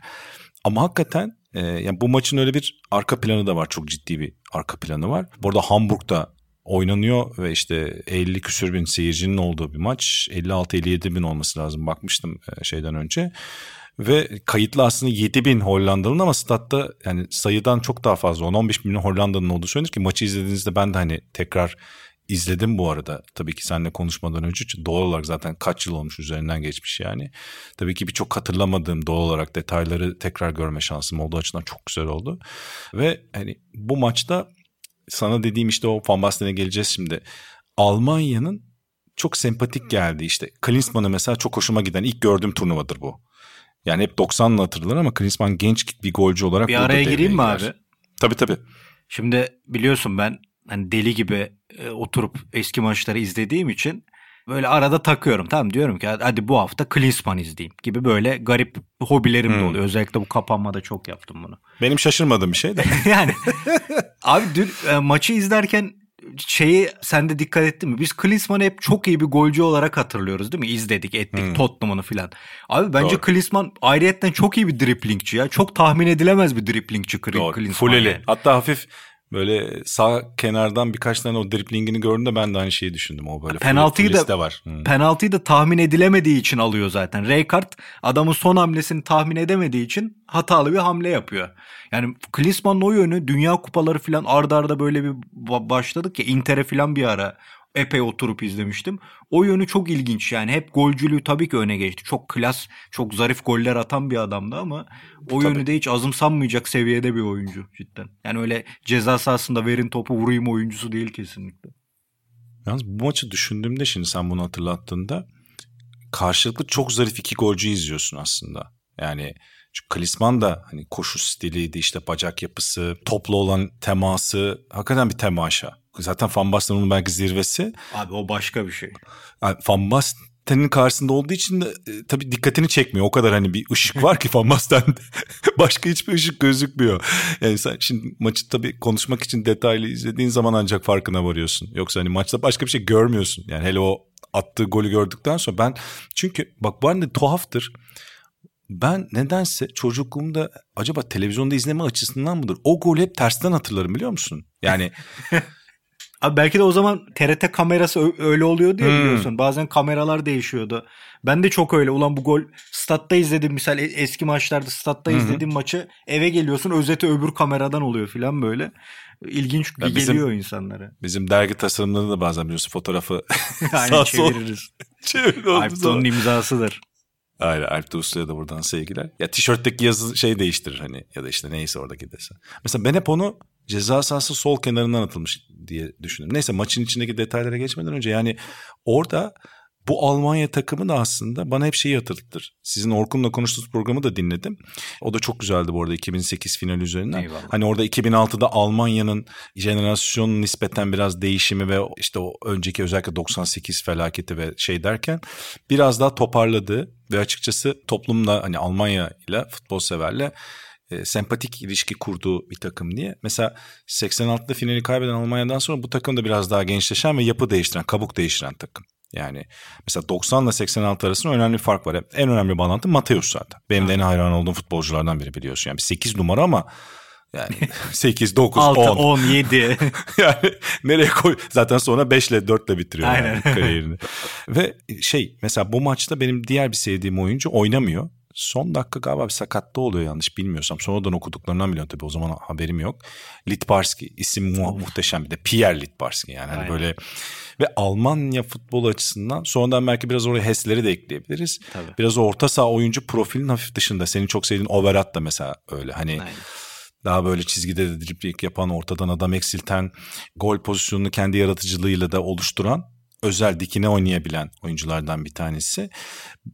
Ama hakikaten e, yani bu maçın öyle bir arka planı da var. Çok ciddi bir arka planı var. Bu arada Hamburg'da oynanıyor ve işte 50 küsür bin seyircinin olduğu bir maç. 56-57 bin olması lazım bakmıştım e, şeyden önce. Ve kayıtlı aslında 7 bin Hollandalı'nın ama statta yani sayıdan çok daha fazla 10-15 bin Hollandalı'nın olduğu söylenir ki maçı izlediğinizde ben de hani tekrar izledim bu arada. Tabii ki seninle konuşmadan önce doğal olarak zaten kaç yıl olmuş üzerinden geçmiş yani. Tabii ki birçok hatırlamadığım doğal olarak detayları tekrar görme şansım olduğu açıdan çok güzel oldu. Ve hani bu maçta sana dediğim işte o Van Basten'e geleceğiz şimdi. Almanya'nın çok sempatik geldi işte. Klinsmann'ı mesela çok hoşuma giden ilk gördüğüm turnuvadır bu. Yani hep 90'lı hatırlar ama Klinsmann genç bir golcü olarak Bir araya gireyim mi abi? Tabii tabii. Şimdi biliyorsun ben hani deli gibi e, oturup eski maçları izlediğim için böyle arada takıyorum. Tamam diyorum ki hadi bu hafta Klinsmann izleyeyim gibi böyle garip hobilerim hmm. de oluyor. Özellikle bu kapanmada çok yaptım bunu. Benim şaşırmadığım bir şey de. yani abi dün e, maçı izlerken şeyi sen de dikkat ettin mi? Biz Klinsmann'ı hep çok iyi bir golcü olarak hatırlıyoruz değil mi? İzledik, ettik hmm. Tottenham'ını filan. Abi bence Doğru. Klinsmann ayrıyetten çok iyi bir driplingçi ya. Çok tahmin edilemez bir driplingçi Klinsmann. Fuleli. Yani. Hatta hafif Böyle sağ kenardan birkaç tane o driplingini gördüğümde ben de aynı şeyi düşündüm. O böyle penaltıyı da var. Hmm. Penaltıyı da tahmin edilemediği için alıyor zaten. Raykart adamın son hamlesini tahmin edemediği için hatalı bir hamle yapıyor. Yani Klinsmann'ın o yönü dünya kupaları falan ardarda arda böyle bir başladık ya Inter'e falan bir ara epey oturup izlemiştim. O yönü çok ilginç yani hep golcülüğü tabii ki öne geçti. Çok klas, çok zarif goller atan bir adamdı ama o tabii. yönü de hiç azımsanmayacak seviyede bir oyuncu cidden. Yani öyle ceza sahasında verin topu vurayım oyuncusu değil kesinlikle. Yalnız bu maçı düşündüğümde şimdi sen bunu hatırlattığında karşılıklı çok zarif iki golcü izliyorsun aslında. Yani çünkü Kalisman da hani koşu stiliydi işte bacak yapısı, toplu olan teması hakikaten bir temaşa. Zaten Van Basten onun belki zirvesi. Abi o başka bir şey. Yani Van Basten'in karşısında olduğu için de e, tabii dikkatini çekmiyor. O kadar hani bir ışık var ki Van Basten'de. başka hiçbir ışık gözükmüyor. Yani sen şimdi maçı tabii konuşmak için detaylı izlediğin zaman ancak farkına varıyorsun. Yoksa hani maçta başka bir şey görmüyorsun. Yani hele o attığı golü gördükten sonra ben çünkü bak bu arada tuhaftır ben nedense çocukluğumda acaba televizyonda izleme açısından mıdır? O golü hep tersten hatırlarım biliyor musun? Yani Abi belki de o zaman TRT kamerası öyle oluyor diye hmm. biliyorsun. Bazen kameralar değişiyordu. Ben de çok öyle. Ulan bu gol statta izledim. Misal e, eski maçlarda statta izlediğim maçı eve geliyorsun özeti öbür kameradan oluyor falan böyle. İlginç geliyor bizim, insanlara. Bizim dergi tasarımlarında da bazen biliyorsun fotoğrafı Aynen çeviririz. Çevir Alpton'un imzasıdır. Aynen Alp Uslu'ya da buradan sevgiler. Ya tişörtteki yazı şey değiştirir hani ya da işte neyse oradaki desen. Mesela ben hep onu ceza sahası sol kenarından atılmış diye düşündüm. Neyse maçın içindeki detaylara geçmeden önce yani orada bu Almanya takımı da aslında bana hep şeyi hatırlatır. Sizin Orkun'la konuştuğunuz programı da dinledim. O da çok güzeldi bu arada 2008 final üzerinden. Eyvallah. Hani orada 2006'da Almanya'nın jenerasyonun nispeten biraz değişimi ve işte o önceki özellikle 98 felaketi ve şey derken biraz daha toparladı ve açıkçası toplumda hani Almanya ile futbol severle e, sempatik ilişki kurduğu bir takım diye. Mesela 86'da finali kaybeden Almanya'dan sonra bu takım da biraz daha gençleşen ve yapı değiştiren, kabuk değiştiren takım. Yani mesela 90 ile 86 arasında önemli bir fark var. En önemli bağlantı Mateus zaten. Benim de en hayran olduğum futbolculardan biri biliyorsun. Yani 8 numara ama yani 8, 9, 6, 10. 10, 7. yani nereye koy? Zaten sonra 5 ile 4 ile bitiriyor Aynen. yani kariyerini. Ve şey mesela bu maçta benim diğer bir sevdiğim oyuncu oynamıyor. Son dakika galiba bir sakatta oluyor yanlış bilmiyorsam. Sonradan okuduklarından biliyorum tabii o zaman haberim yok. Litbarski isim mu- muhteşem bir de Pierre Litbarski yani hani böyle ve Almanya futbol açısından sonradan belki biraz oraya HES'leri de ekleyebiliriz. Tabii. Biraz orta saha oyuncu profilin hafif dışında. Senin çok sevdiğin Overat da mesela öyle hani Aynen daha böyle çizgide de dripling yapan, ortadan adam eksilten, gol pozisyonunu kendi yaratıcılığıyla da oluşturan özel dikine oynayabilen oyunculardan bir tanesi.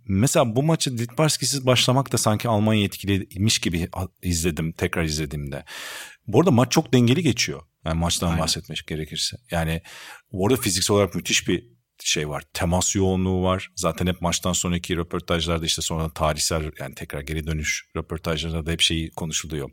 Mesela bu maçı Litbarski'siz başlamak da sanki Almanya etkiliymiş gibi izledim tekrar izlediğimde. Bu arada maç çok dengeli geçiyor. Yani maçtan Aynen. bahsetmek gerekirse. Yani bu arada fiziksel olarak müthiş bir şey var. Temas yoğunluğu var. Zaten hep maçtan sonraki röportajlarda işte sonra tarihsel yani tekrar geri dönüş röportajlarında da hep şeyi konuşuluyor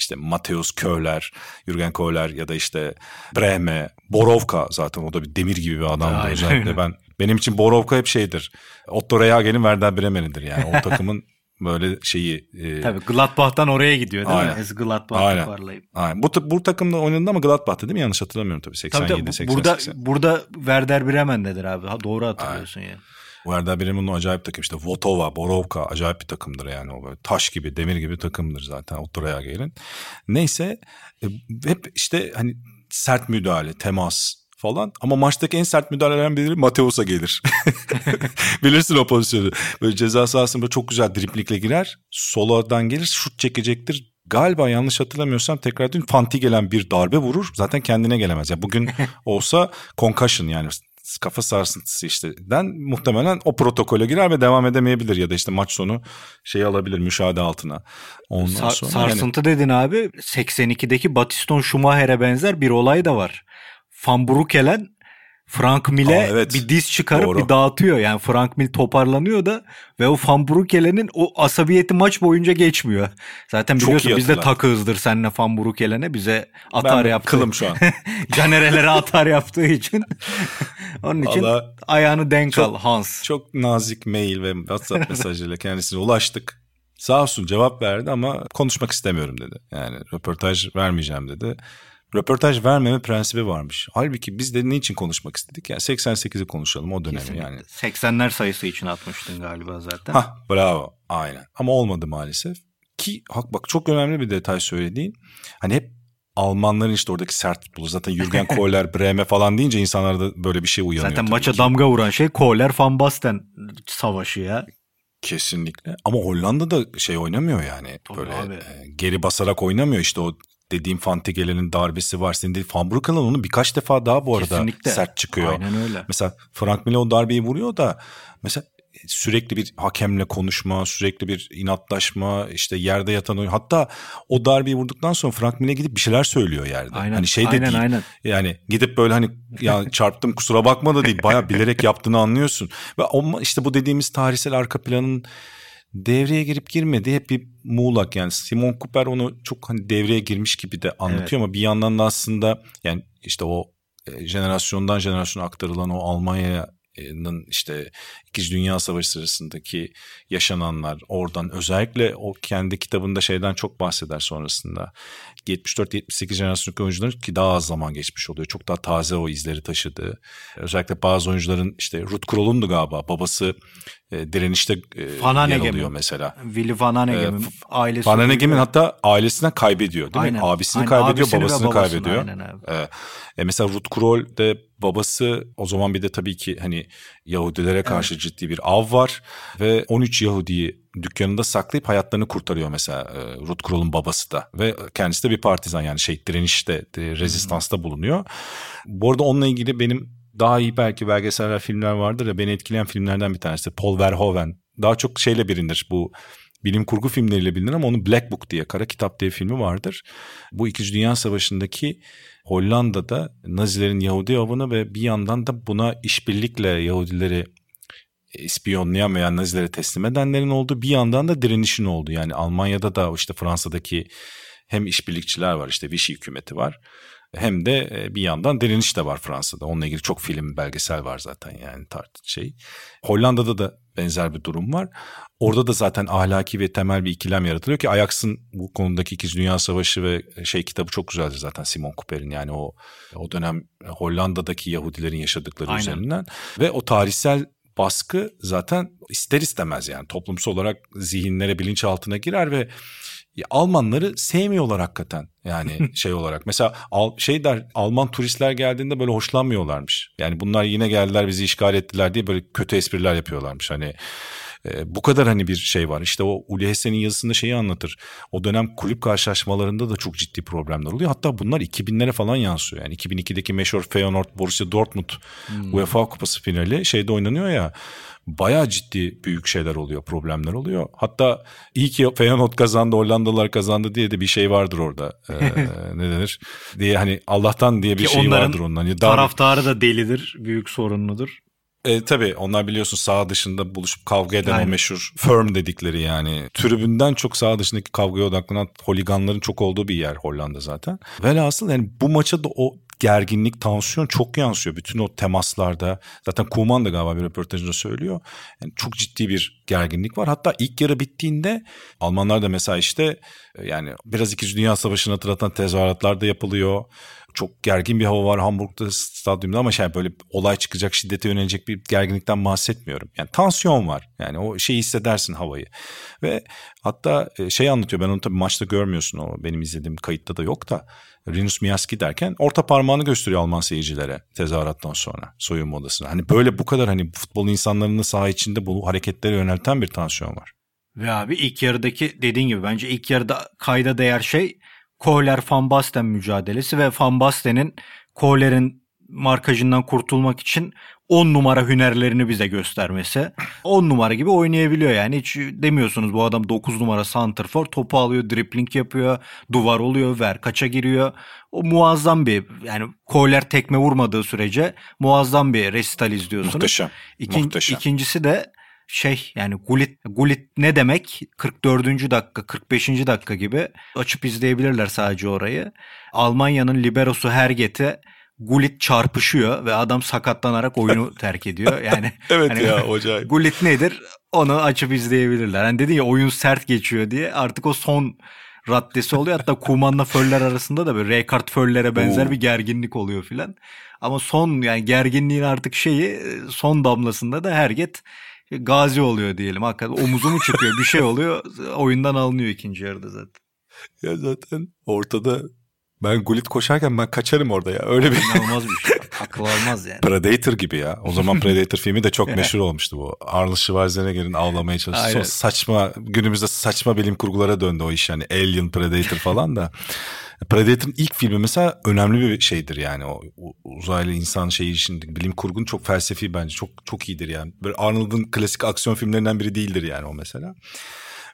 işte Mateus Köhler, Jürgen Kohler ya da işte Brehme, Borovka zaten o da bir demir gibi bir adamdı özellikle ben. Benim için Borovka hep şeydir. Otto Rehagen'in Werder Bremen'idir yani o takımın böyle şeyi. E... Tabii Gladbach'tan oraya gidiyor değil Aynen. mi? Es Gladbach Aynen. toparlayıp. Aynen. Bu, bu takımda oynadı ama Gladbach'ta değil mi? Yanlış hatırlamıyorum tabii. 87, tabii, tabii. 80, burada, 80. Burada Werder Bremen'dedir abi. Ha, doğru hatırlıyorsun Aynen. yani. Werder Bremen'in acayip takım işte Votova, Borovka acayip bir takımdır yani o böyle taş gibi demir gibi takımdır zaten Otto gelin. Neyse e, hep işte hani sert müdahale, temas falan ama maçtaki en sert müdahalelerin biri Mateus'a gelir. Bilirsin o pozisyonu. Böyle ceza sahasında çok güzel driplikle girer. Soladan gelir şut çekecektir. Galiba yanlış hatırlamıyorsam tekrar dün Fanti gelen bir darbe vurur. Zaten kendine gelemez. Yani bugün olsa concussion yani kafa sarsıntısı işte den muhtemelen o protokole girer ve devam edemeyebilir ya da işte maç sonu şey alabilir müşahede altına. Ondan Sa- sonra sarsıntı yani... dedin abi 82'deki Batiston Schumacher'e benzer bir olay da var. Van Broekelen Frank Mill'e evet. bir diz çıkarıp Doğru. bir dağıtıyor. Yani Frank Mill toparlanıyor da ve o Van Broekelen'in o asabiyeti maç boyunca geçmiyor. Zaten biliyorsun biz de takığızdır seninle Van Broekelen'e. Bize atar ben yaptı. kılım şu an. Canerelere atar yaptığı için. Onun için Vallahi ayağını denk çok, al Hans. Çok nazik mail ve WhatsApp mesajıyla kendisine ulaştık. Sağ olsun cevap verdi ama konuşmak istemiyorum dedi. Yani röportaj vermeyeceğim dedi röportaj vermeme prensibi varmış. Halbuki biz de niçin konuşmak istedik? Yani 88'i konuşalım o dönemi Kesinlikle. yani. 80'ler sayısı için atmıştın galiba zaten. Ha bravo aynen ama olmadı maalesef. Ki hak bak çok önemli bir detay söylediğin. Hani hep Almanların işte oradaki sert futbolu. Zaten Jürgen Kohler, Breme falan deyince insanlarda böyle bir şey uyanıyor. Zaten maça ki. damga vuran şey Kohler Van Basten savaşı ya. Kesinlikle. Ama Hollanda da şey oynamıyor yani. Tabii böyle abi. E, geri basarak oynamıyor işte o dediğim Fantigele'nin darbesi var. Senin dediğin Van Brugge'nin onu birkaç defa daha bu arada Kesinlikle. sert çıkıyor. Aynen öyle. Mesela Frank Miller o darbeyi vuruyor da mesela sürekli bir hakemle konuşma, sürekli bir inatlaşma, işte yerde yatan oyun. Hatta o darbeyi vurduktan sonra Frank Miller gidip bir şeyler söylüyor yerde. Aynen, hani şey de aynen, değil. Aynen. Yani gidip böyle hani ya çarptım kusura bakma da değil. Bayağı bilerek yaptığını anlıyorsun. Ve işte bu dediğimiz tarihsel arka planın devreye girip girmedi hep bir muğlak yani Simon Cooper onu çok hani devreye girmiş gibi de anlatıyor evet. ama bir yandan da aslında yani işte o e, jenerasyondan jenerasyona aktarılan o Almanya'ya işte İkinci Dünya Savaşı sırasındaki yaşananlar oradan özellikle o kendi kitabında şeyden çok bahseder sonrasında. 74-78 jenerasyonluk oyuncuların ki daha az zaman geçmiş oluyor. Çok daha taze o izleri taşıdığı. Özellikle bazı oyuncuların işte Ruth Kroll'undu galiba babası e, direnişte e, yer alıyor mesela. Willy Van Hanegem'in e, ailesi. Van Hanegem'in hatta ailesinden kaybediyor değil aynen. mi? Abisini aynen. kaybediyor, Abisini babasını, kaybediyor. Aynen abi. E, e, mesela Ruth Kroll de babası o zaman bir de tabii ki hani Yahudilere karşı evet. ciddi bir av var ve 13 Yahudi'yi dükkanında saklayıp hayatlarını kurtarıyor mesela e, Ruth Kroll'un babası da ve kendisi de bir partizan yani şey direnişte, rezistansta bulunuyor. Bu arada onunla ilgili benim daha iyi belki belgeseller filmler vardır ya beni etkileyen filmlerden bir tanesi Paul Verhoeven. Daha çok şeyle bilinir bu bilim kurgu filmleriyle bilinir ama onun Black Book diye Kara Kitap diye filmi vardır. Bu İkinci Dünya Savaşı'ndaki Hollanda'da Nazilerin Yahudi avını ve bir yandan da buna işbirlikle Yahudileri ispiyonlayan veya Nazilere teslim edenlerin olduğu bir yandan da direnişin olduğu. Yani Almanya'da da işte Fransa'daki hem işbirlikçiler var işte Vichy hükümeti var hem de e, bir yandan direniş de var Fransa'da. Onunla ilgili çok film, belgesel var zaten yani tart şey. Hollanda'da da benzer bir durum var. Orada da zaten ahlaki ve temel bir ikilem yaratılıyor ki Ajax'ın bu konudaki İkinci Dünya Savaşı ve şey kitabı çok güzeldir zaten Simon Cooper'in yani o o dönem Hollanda'daki Yahudilerin yaşadıkları Aynen. üzerinden ve o tarihsel baskı zaten ister istemez yani toplumsal olarak zihinlere bilinçaltına girer ve ya Almanları sevmiyorlar hakikaten. Yani şey olarak. Mesela al, şey der Alman turistler geldiğinde böyle hoşlanmıyorlarmış. Yani bunlar yine geldiler bizi işgal ettiler diye böyle kötü espriler yapıyorlarmış. Hani e, bu kadar hani bir şey var. İşte o Uli Hessen'in yazısında şeyi anlatır. O dönem kulüp karşılaşmalarında da çok ciddi problemler oluyor. Hatta bunlar 2000'lere falan yansıyor. Yani 2002'deki meşhur Feyenoord Borussia Dortmund hmm. UEFA Kupası finali şeyde oynanıyor ya bayağı ciddi büyük şeyler oluyor, problemler oluyor. Hatta iyi ki Feyenoord kazandı, Hollandalılar kazandı diye de bir şey vardır orada. Ee, ne denir? Diye hani Allah'tan diye bir ki şey vardır ondan. Yani taraftarı da delidir, büyük sorunludur. E, tabii onlar biliyorsun sağ dışında buluşup kavga eden Aynen. o meşhur firm dedikleri yani. Tribünden çok sağ dışındaki kavgaya odaklanan holiganların çok olduğu bir yer Hollanda zaten. Velhasıl yani bu maça da o gerginlik, tansiyon çok yansıyor. Bütün o temaslarda zaten Kuman da galiba bir röportajında söylüyor. Yani çok ciddi bir gerginlik var. Hatta ilk yarı bittiğinde Almanlar da mesela işte yani biraz İkinci Dünya Savaşı'nı hatırlatan tezahüratlar da yapılıyor çok gergin bir hava var Hamburg'da stadyumda ama şey böyle olay çıkacak şiddete yönelecek bir gerginlikten bahsetmiyorum. Yani tansiyon var. Yani o şeyi hissedersin havayı. Ve hatta e, şey anlatıyor ben onu tabii maçta görmüyorsun o benim izlediğim kayıtta da yok da Rinus Miyaski derken orta parmağını gösteriyor Alman seyircilere tezahürattan sonra soyunma odasına. Hani böyle bu kadar hani futbol insanlarının saha içinde bu hareketlere yönelten bir tansiyon var. Ve abi ilk yarıdaki dediğin gibi bence ilk yarıda kayda değer şey Kohler Van Basten mücadelesi ve Van Basten'in Kohler'in markajından kurtulmak için 10 numara hünerlerini bize göstermesi. 10 numara gibi oynayabiliyor yani. Hiç demiyorsunuz bu adam 9 numara santrfor topu alıyor, dripling yapıyor, duvar oluyor, ver kaça giriyor. O muazzam bir yani Kohler tekme vurmadığı sürece muazzam bir resital izliyorsunuz. Muhteşem. İkin, muhteşem. İkincisi de şey yani Gullit, Gullit ne demek 44. dakika 45. dakika gibi açıp izleyebilirler sadece orayı. Almanya'nın liberosu Herget'e Gullit çarpışıyor ve adam sakatlanarak oyunu terk ediyor. Yani evet hani, ya hocam. Gullit nedir? Onu açıp izleyebilirler. Hani dedin ya oyun sert geçiyor diye artık o son raddesi oluyor. Hatta Kuman'la Föller arasında da böyle Rekard Föller'e benzer Oo. bir gerginlik oluyor filan. Ama son yani gerginliğin artık şeyi son damlasında da Herget gazi oluyor diyelim. Hakikaten omuzu mu çıkıyor bir şey oluyor oyundan alınıyor ikinci yarıda zaten. Ya zaten ortada ben Gullit koşarken ben kaçarım orada ya. Öyle bir... İnanılmaz bir şey. Akıl almaz yani. Predator gibi ya. O zaman Predator filmi de çok meşhur olmuştu bu. Arnold Schwarzenegger'in avlamaya çalıştığı. Çok saçma günümüzde saçma bilim kurgulara döndü o iş yani. Alien, Predator falan da. Predator'ın ilk filmi mesela önemli bir şeydir yani o uzaylı insan şeyi için bilim kurgun çok felsefi bence çok çok iyidir yani. Böyle Arnold'un klasik aksiyon filmlerinden biri değildir yani o mesela.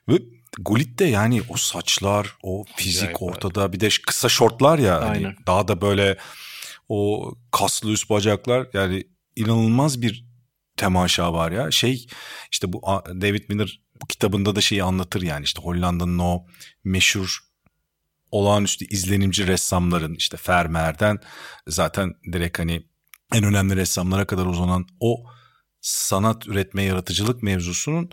Ve Gullit de yani o saçlar, o fizik Acayip ortada evet. bir de kısa şortlar ya hani daha da böyle o kaslı üst bacaklar yani inanılmaz bir temaşa var ya. Şey işte bu David Miller kitabında da şeyi anlatır yani işte Hollanda'nın o meşhur olağanüstü izlenimci ressamların işte Vermeer'den zaten direkt hani en önemli ressamlara kadar uzanan o sanat üretme, yaratıcılık mevzusunun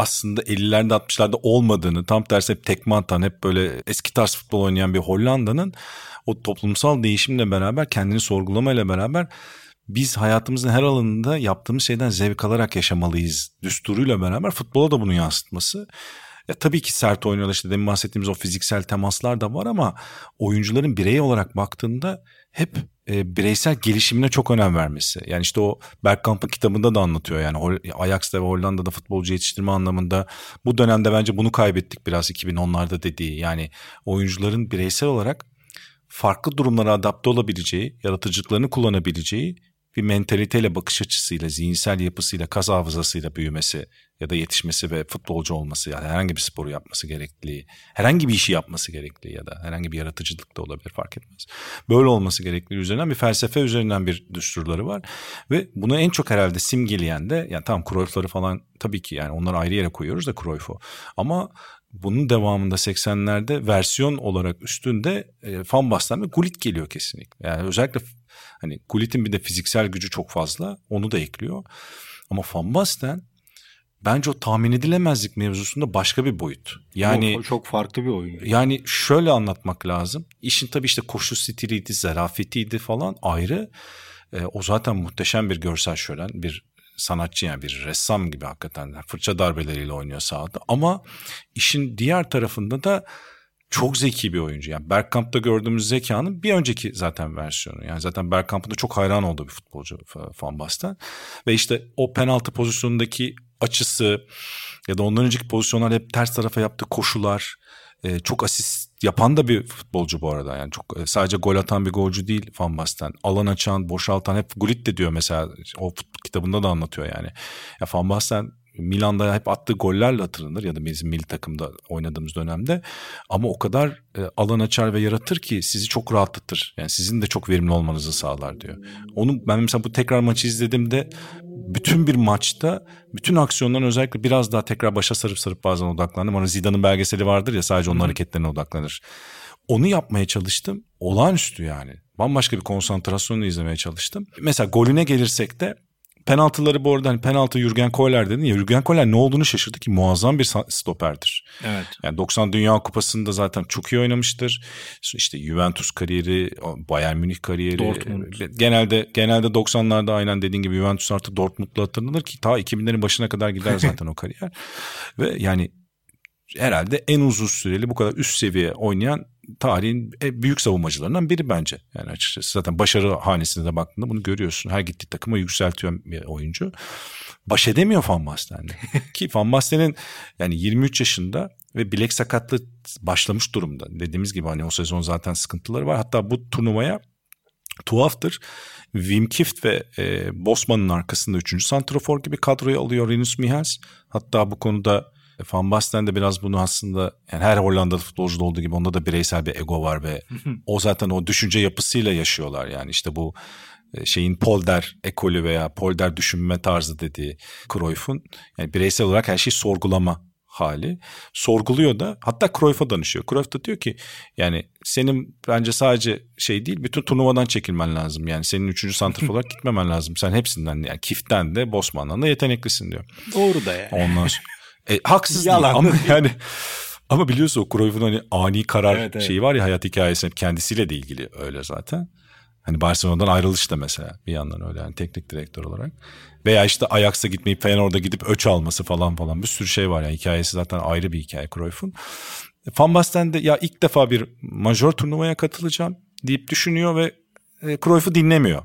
aslında 50'lerde 60'larda olmadığını tam tersi hep tekme atan hep böyle eski tarz futbol oynayan bir Hollanda'nın o toplumsal değişimle beraber kendini sorgulamayla beraber biz hayatımızın her alanında yaptığımız şeyden zevk alarak yaşamalıyız düsturuyla beraber futbola da bunu yansıtması. Ya tabii ki sert oynuyorlar işte demin bahsettiğimiz o fiziksel temaslar da var ama oyuncuların birey olarak baktığında hep e, bireysel gelişimine çok önem vermesi. Yani işte o Bergkamp'ın kitabında da anlatıyor yani Ajax'ta ve Hollanda'da futbolcu yetiştirme anlamında bu dönemde bence bunu kaybettik biraz 2010'larda dediği. Yani oyuncuların bireysel olarak farklı durumlara adapte olabileceği, yaratıcılıklarını kullanabileceği bir mentaliteyle, bakış açısıyla, zihinsel yapısıyla, kas hafızasıyla büyümesi ya da yetişmesi ve futbolcu olması yani herhangi bir sporu yapması gerektiği, herhangi bir işi yapması gerektiği ya da herhangi bir yaratıcılık da olabilir fark etmez. Böyle olması gerektiği üzerinden bir felsefe üzerinden bir düsturları var ve bunu en çok herhalde simgeleyen de yani tamam Cruyff'ları falan tabii ki yani onları ayrı yere koyuyoruz da Cruyff'u ama bunun devamında 80'lerde versiyon olarak üstünde e, Van Basten ve Gullit geliyor kesinlikle. Yani özellikle hani Gullit'in bir de fiziksel gücü çok fazla onu da ekliyor. Ama Van Basten bence o tahmin edilemezlik mevzusunda başka bir boyut. Yani o, çok farklı bir oyun. Yani şöyle anlatmak lazım. İşin tabii işte koşu stiliydi, zarafetiydi falan ayrı. E, o zaten muhteşem bir görsel şölen, bir sanatçı yani bir ressam gibi hakikaten fırça darbeleriyle oynuyor sahada. Ama işin diğer tarafında da çok zeki bir oyuncu. Yani Bergkamp'ta gördüğümüz zekanın bir önceki zaten versiyonu. Yani zaten Bergkamp'ın da çok hayran olduğu bir futbolcu Van Basten. Ve işte o penaltı pozisyonundaki açısı ya da ondan önceki pozisyonlar hep ters tarafa yaptığı koşular e, çok asist yapan da bir futbolcu bu arada. Yani çok e, sadece gol atan bir golcü değil Van Basten. Alan açan, boşaltan hep Gullit de diyor mesela o kitabında da anlatıyor yani. Ya Van Basten Milan'da hep attığı gollerle hatırlanır ya da bizim milli takımda oynadığımız dönemde. Ama o kadar e, alan açar ve yaratır ki sizi çok rahatlatır. Yani sizin de çok verimli olmanızı sağlar diyor. Onu ben mesela bu tekrar maçı izlediğimde bütün bir maçta bütün aksiyonların özellikle biraz daha tekrar başa sarıp sarıp bazen odaklandım. Ama Zidane'ın belgeseli vardır ya sadece onun hareketlerine odaklanır. Onu yapmaya çalıştım. Olağanüstü yani. Bambaşka bir konsantrasyonla izlemeye çalıştım. Mesela golüne gelirsek de penaltıları bu arada hani penaltı Jürgen Kohler dedin ya Jürgen Kohler ne olduğunu şaşırdı ki muazzam bir stoperdir. Evet. Yani 90 Dünya Kupası'nda zaten çok iyi oynamıştır. İşte Juventus kariyeri, Bayern Münih kariyeri. Dortmund. Genelde genelde 90'larda aynen dediğin gibi Juventus artı Dortmund'la hatırlanır ki ta 2000'lerin başına kadar gider zaten o kariyer. Ve yani herhalde en uzun süreli bu kadar üst seviye oynayan tarihin büyük savunmacılarından biri bence. Yani açıkçası zaten başarı hanesinde de baktığında bunu görüyorsun. Her gittiği takıma yükseltiyor bir oyuncu. Baş edemiyor Van Basten'le. Ki Van Basten'in yani 23 yaşında ve bilek sakatlığı başlamış durumda. Dediğimiz gibi hani o sezon zaten sıkıntıları var. Hatta bu turnuvaya tuhaftır. Wim Kift ve e, Bosman'ın arkasında 3. santrafor gibi kadroyu alıyor Rinus Michels. Hatta bu konuda Van Basten de biraz bunu aslında yani her Hollandalı futbolcuda olduğu gibi onda da bireysel bir ego var ve o zaten o düşünce yapısıyla yaşıyorlar yani işte bu e, şeyin Polder ekolü veya Polder düşünme tarzı dediği Cruyff'un yani bireysel olarak her şeyi sorgulama hali. Sorguluyor da hatta Cruyff'a danışıyor. Cruyff da diyor ki yani senin bence sadece şey değil bütün turnuvadan çekilmen lazım. Yani senin üçüncü santraf olarak gitmemen lazım. Sen hepsinden yani Kift'ten de Bosman'dan da yeteneklisin diyor. Doğru da yani. Ondan sonra e, haksız Yalan değil ama yani ama biliyorsun o Cruyff'un hani ani karar evet, evet. şeyi var ya hayat hikayesi kendisiyle de ilgili öyle zaten. Hani Barcelona'dan ayrılış da mesela bir yandan öyle yani teknik direktör olarak. Veya işte Ajax'a gitmeyip Feyenoord'a gidip öç alması falan falan bir sürü şey var yani hikayesi zaten ayrı bir hikaye Cruyff'un. Van Basten de ya ilk defa bir majör turnuvaya katılacağım deyip düşünüyor ve e, Cruyff'u dinlemiyor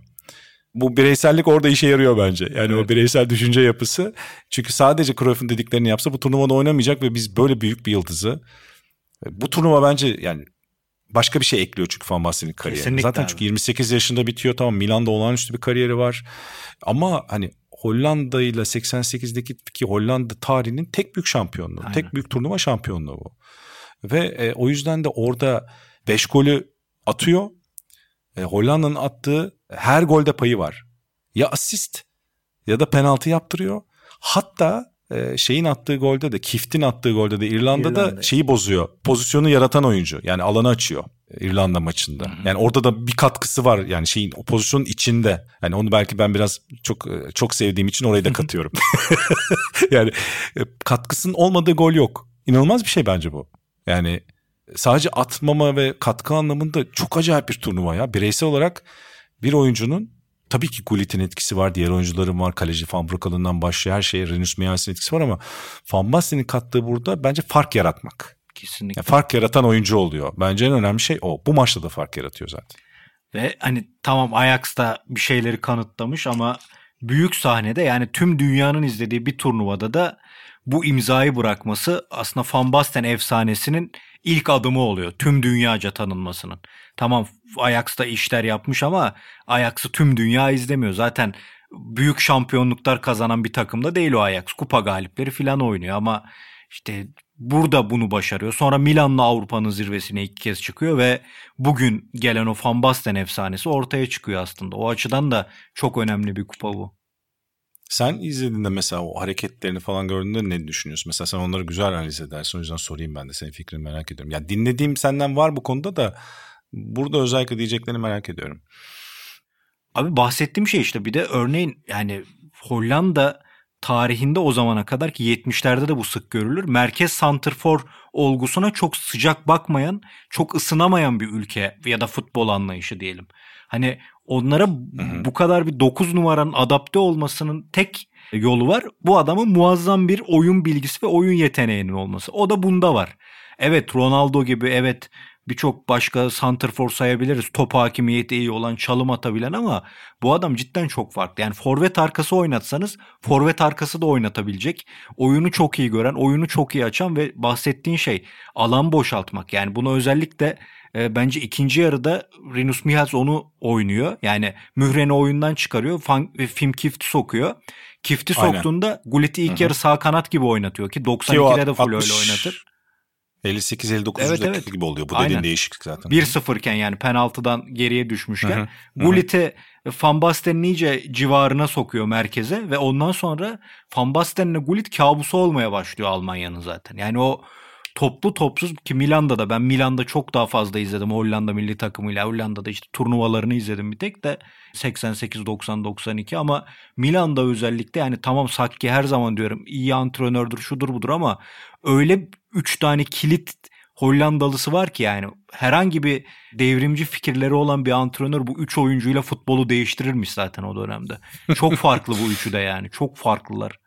bu bireysellik orada işe yarıyor bence. Yani evet. o bireysel düşünce yapısı. Çünkü sadece Cruyff'un dediklerini yapsa bu turnuvada oynamayacak ve biz böyle büyük bir yıldızı bu turnuva bence yani başka bir şey ekliyor çünkü Van Basten'in kariyeri. Kesinlikle Zaten abi. çünkü 28 yaşında bitiyor tamam Milan'da olağanüstü bir kariyeri var. Ama hani Hollanda ile 88'deki ki Hollanda tarihinin tek büyük şampiyonluğu. Aynen. Tek büyük turnuva şampiyonluğu bu. Ve e, o yüzden de orada 5 golü atıyor. E, Hollanda'nın attığı her golde payı var. Ya asist ya da penaltı yaptırıyor. Hatta e, şeyin attığı golde de Kift'in attığı golde de İrlanda'da İrlanda. şeyi bozuyor. Pozisyonu yaratan oyuncu. Yani alanı açıyor. İrlanda maçında. Yani orada da bir katkısı var yani şeyin o pozisyonun içinde. Yani onu belki ben biraz çok çok sevdiğim için orayı da katıyorum. yani e, katkısının olmadığı gol yok. İnanılmaz bir şey bence bu. Yani sadece atmama ve katkı anlamında çok acayip bir turnuva ya. Bireysel olarak bir oyuncunun tabii ki Gullit'in etkisi var. Diğer oyuncuların var. Kaleci Van Brockel'ından başlıyor her şeye. Renus Miyans'ın etkisi var ama Van Basten'in kattığı burada bence fark yaratmak. Kesinlikle. Yani fark yaratan oyuncu oluyor. Bence en önemli şey o. Bu maçta da fark yaratıyor zaten. Ve hani tamam Ajax'ta bir şeyleri kanıtlamış ama büyük sahnede yani tüm dünyanın izlediği bir turnuvada da bu imzayı bırakması aslında Van Basten efsanesinin ilk adımı oluyor. Tüm dünyaca tanınmasının. Tamam Ajax'ta işler yapmış ama Ajax'ı tüm dünya izlemiyor. Zaten büyük şampiyonluklar kazanan bir takımda değil o Ajax. Kupa galipleri falan oynuyor ama işte burada bunu başarıyor. Sonra Milan'la Avrupa'nın zirvesine iki kez çıkıyor ve bugün gelen o Van Basten efsanesi ortaya çıkıyor aslında. O açıdan da çok önemli bir kupa bu. Sen izlediğinde mesela o hareketlerini falan gördüğünde ne düşünüyorsun? Mesela sen onları güzel analiz edersin. O yüzden sorayım ben de senin fikrini merak ediyorum. Ya dinlediğim senden var bu konuda da burada özellikle diyeceklerini merak ediyorum. Abi bahsettiğim şey işte bir de örneğin yani Hollanda tarihinde o zamana kadar ki 70'lerde de bu sık görülür. Merkez santrfor olgusuna çok sıcak bakmayan, çok ısınamayan bir ülke ya da futbol anlayışı diyelim. Hani onlara bu kadar bir 9 numaranın adapte olmasının tek yolu var. Bu adamın muazzam bir oyun bilgisi ve oyun yeteneğinin olması. O da bunda var. Evet Ronaldo gibi evet birçok başka santrfor sayabiliriz. Top hakimiyeti iyi olan, çalım atabilen ama bu adam cidden çok farklı. Yani forvet arkası oynatsanız forvet arkası da oynatabilecek. Oyunu çok iyi gören, oyunu çok iyi açan ve bahsettiğin şey alan boşaltmak. Yani bunu özellikle e, bence ikinci yarıda Rinus Michels onu oynuyor. Yani Mühren'i oyundan çıkarıyor. Fan, e, film Kift'i sokuyor. Kift'i soktuğunda Gullit'i ilk Hı-hı. yarı sağ kanat gibi oynatıyor ki 92'de de full 60, öyle oynatır. 58-59 evet, evet. gibi oluyor. Bu Aynen. dediğin değişiklik zaten. 1-0 iken yani penaltıdan geriye düşmüşken. Gullit'i Van Basten'in iyice civarına sokuyor merkeze ve ondan sonra Van Basten'le Gullit kabusu olmaya başlıyor Almanya'nın zaten. Yani o toplu topsuz ki Milan'da da ben Milan'da çok daha fazla izledim Hollanda milli takımıyla. Hollanda'da işte turnuvalarını izledim bir tek de 88 90 92 ama Milan'da özellikle yani tamam Sakki her zaman diyorum iyi antrenördür şudur budur ama öyle 3 tane kilit Hollandalısı var ki yani herhangi bir devrimci fikirleri olan bir antrenör bu üç oyuncuyla futbolu değiştirirmiş zaten o dönemde. Çok farklı bu üçü de yani. Çok farklılar.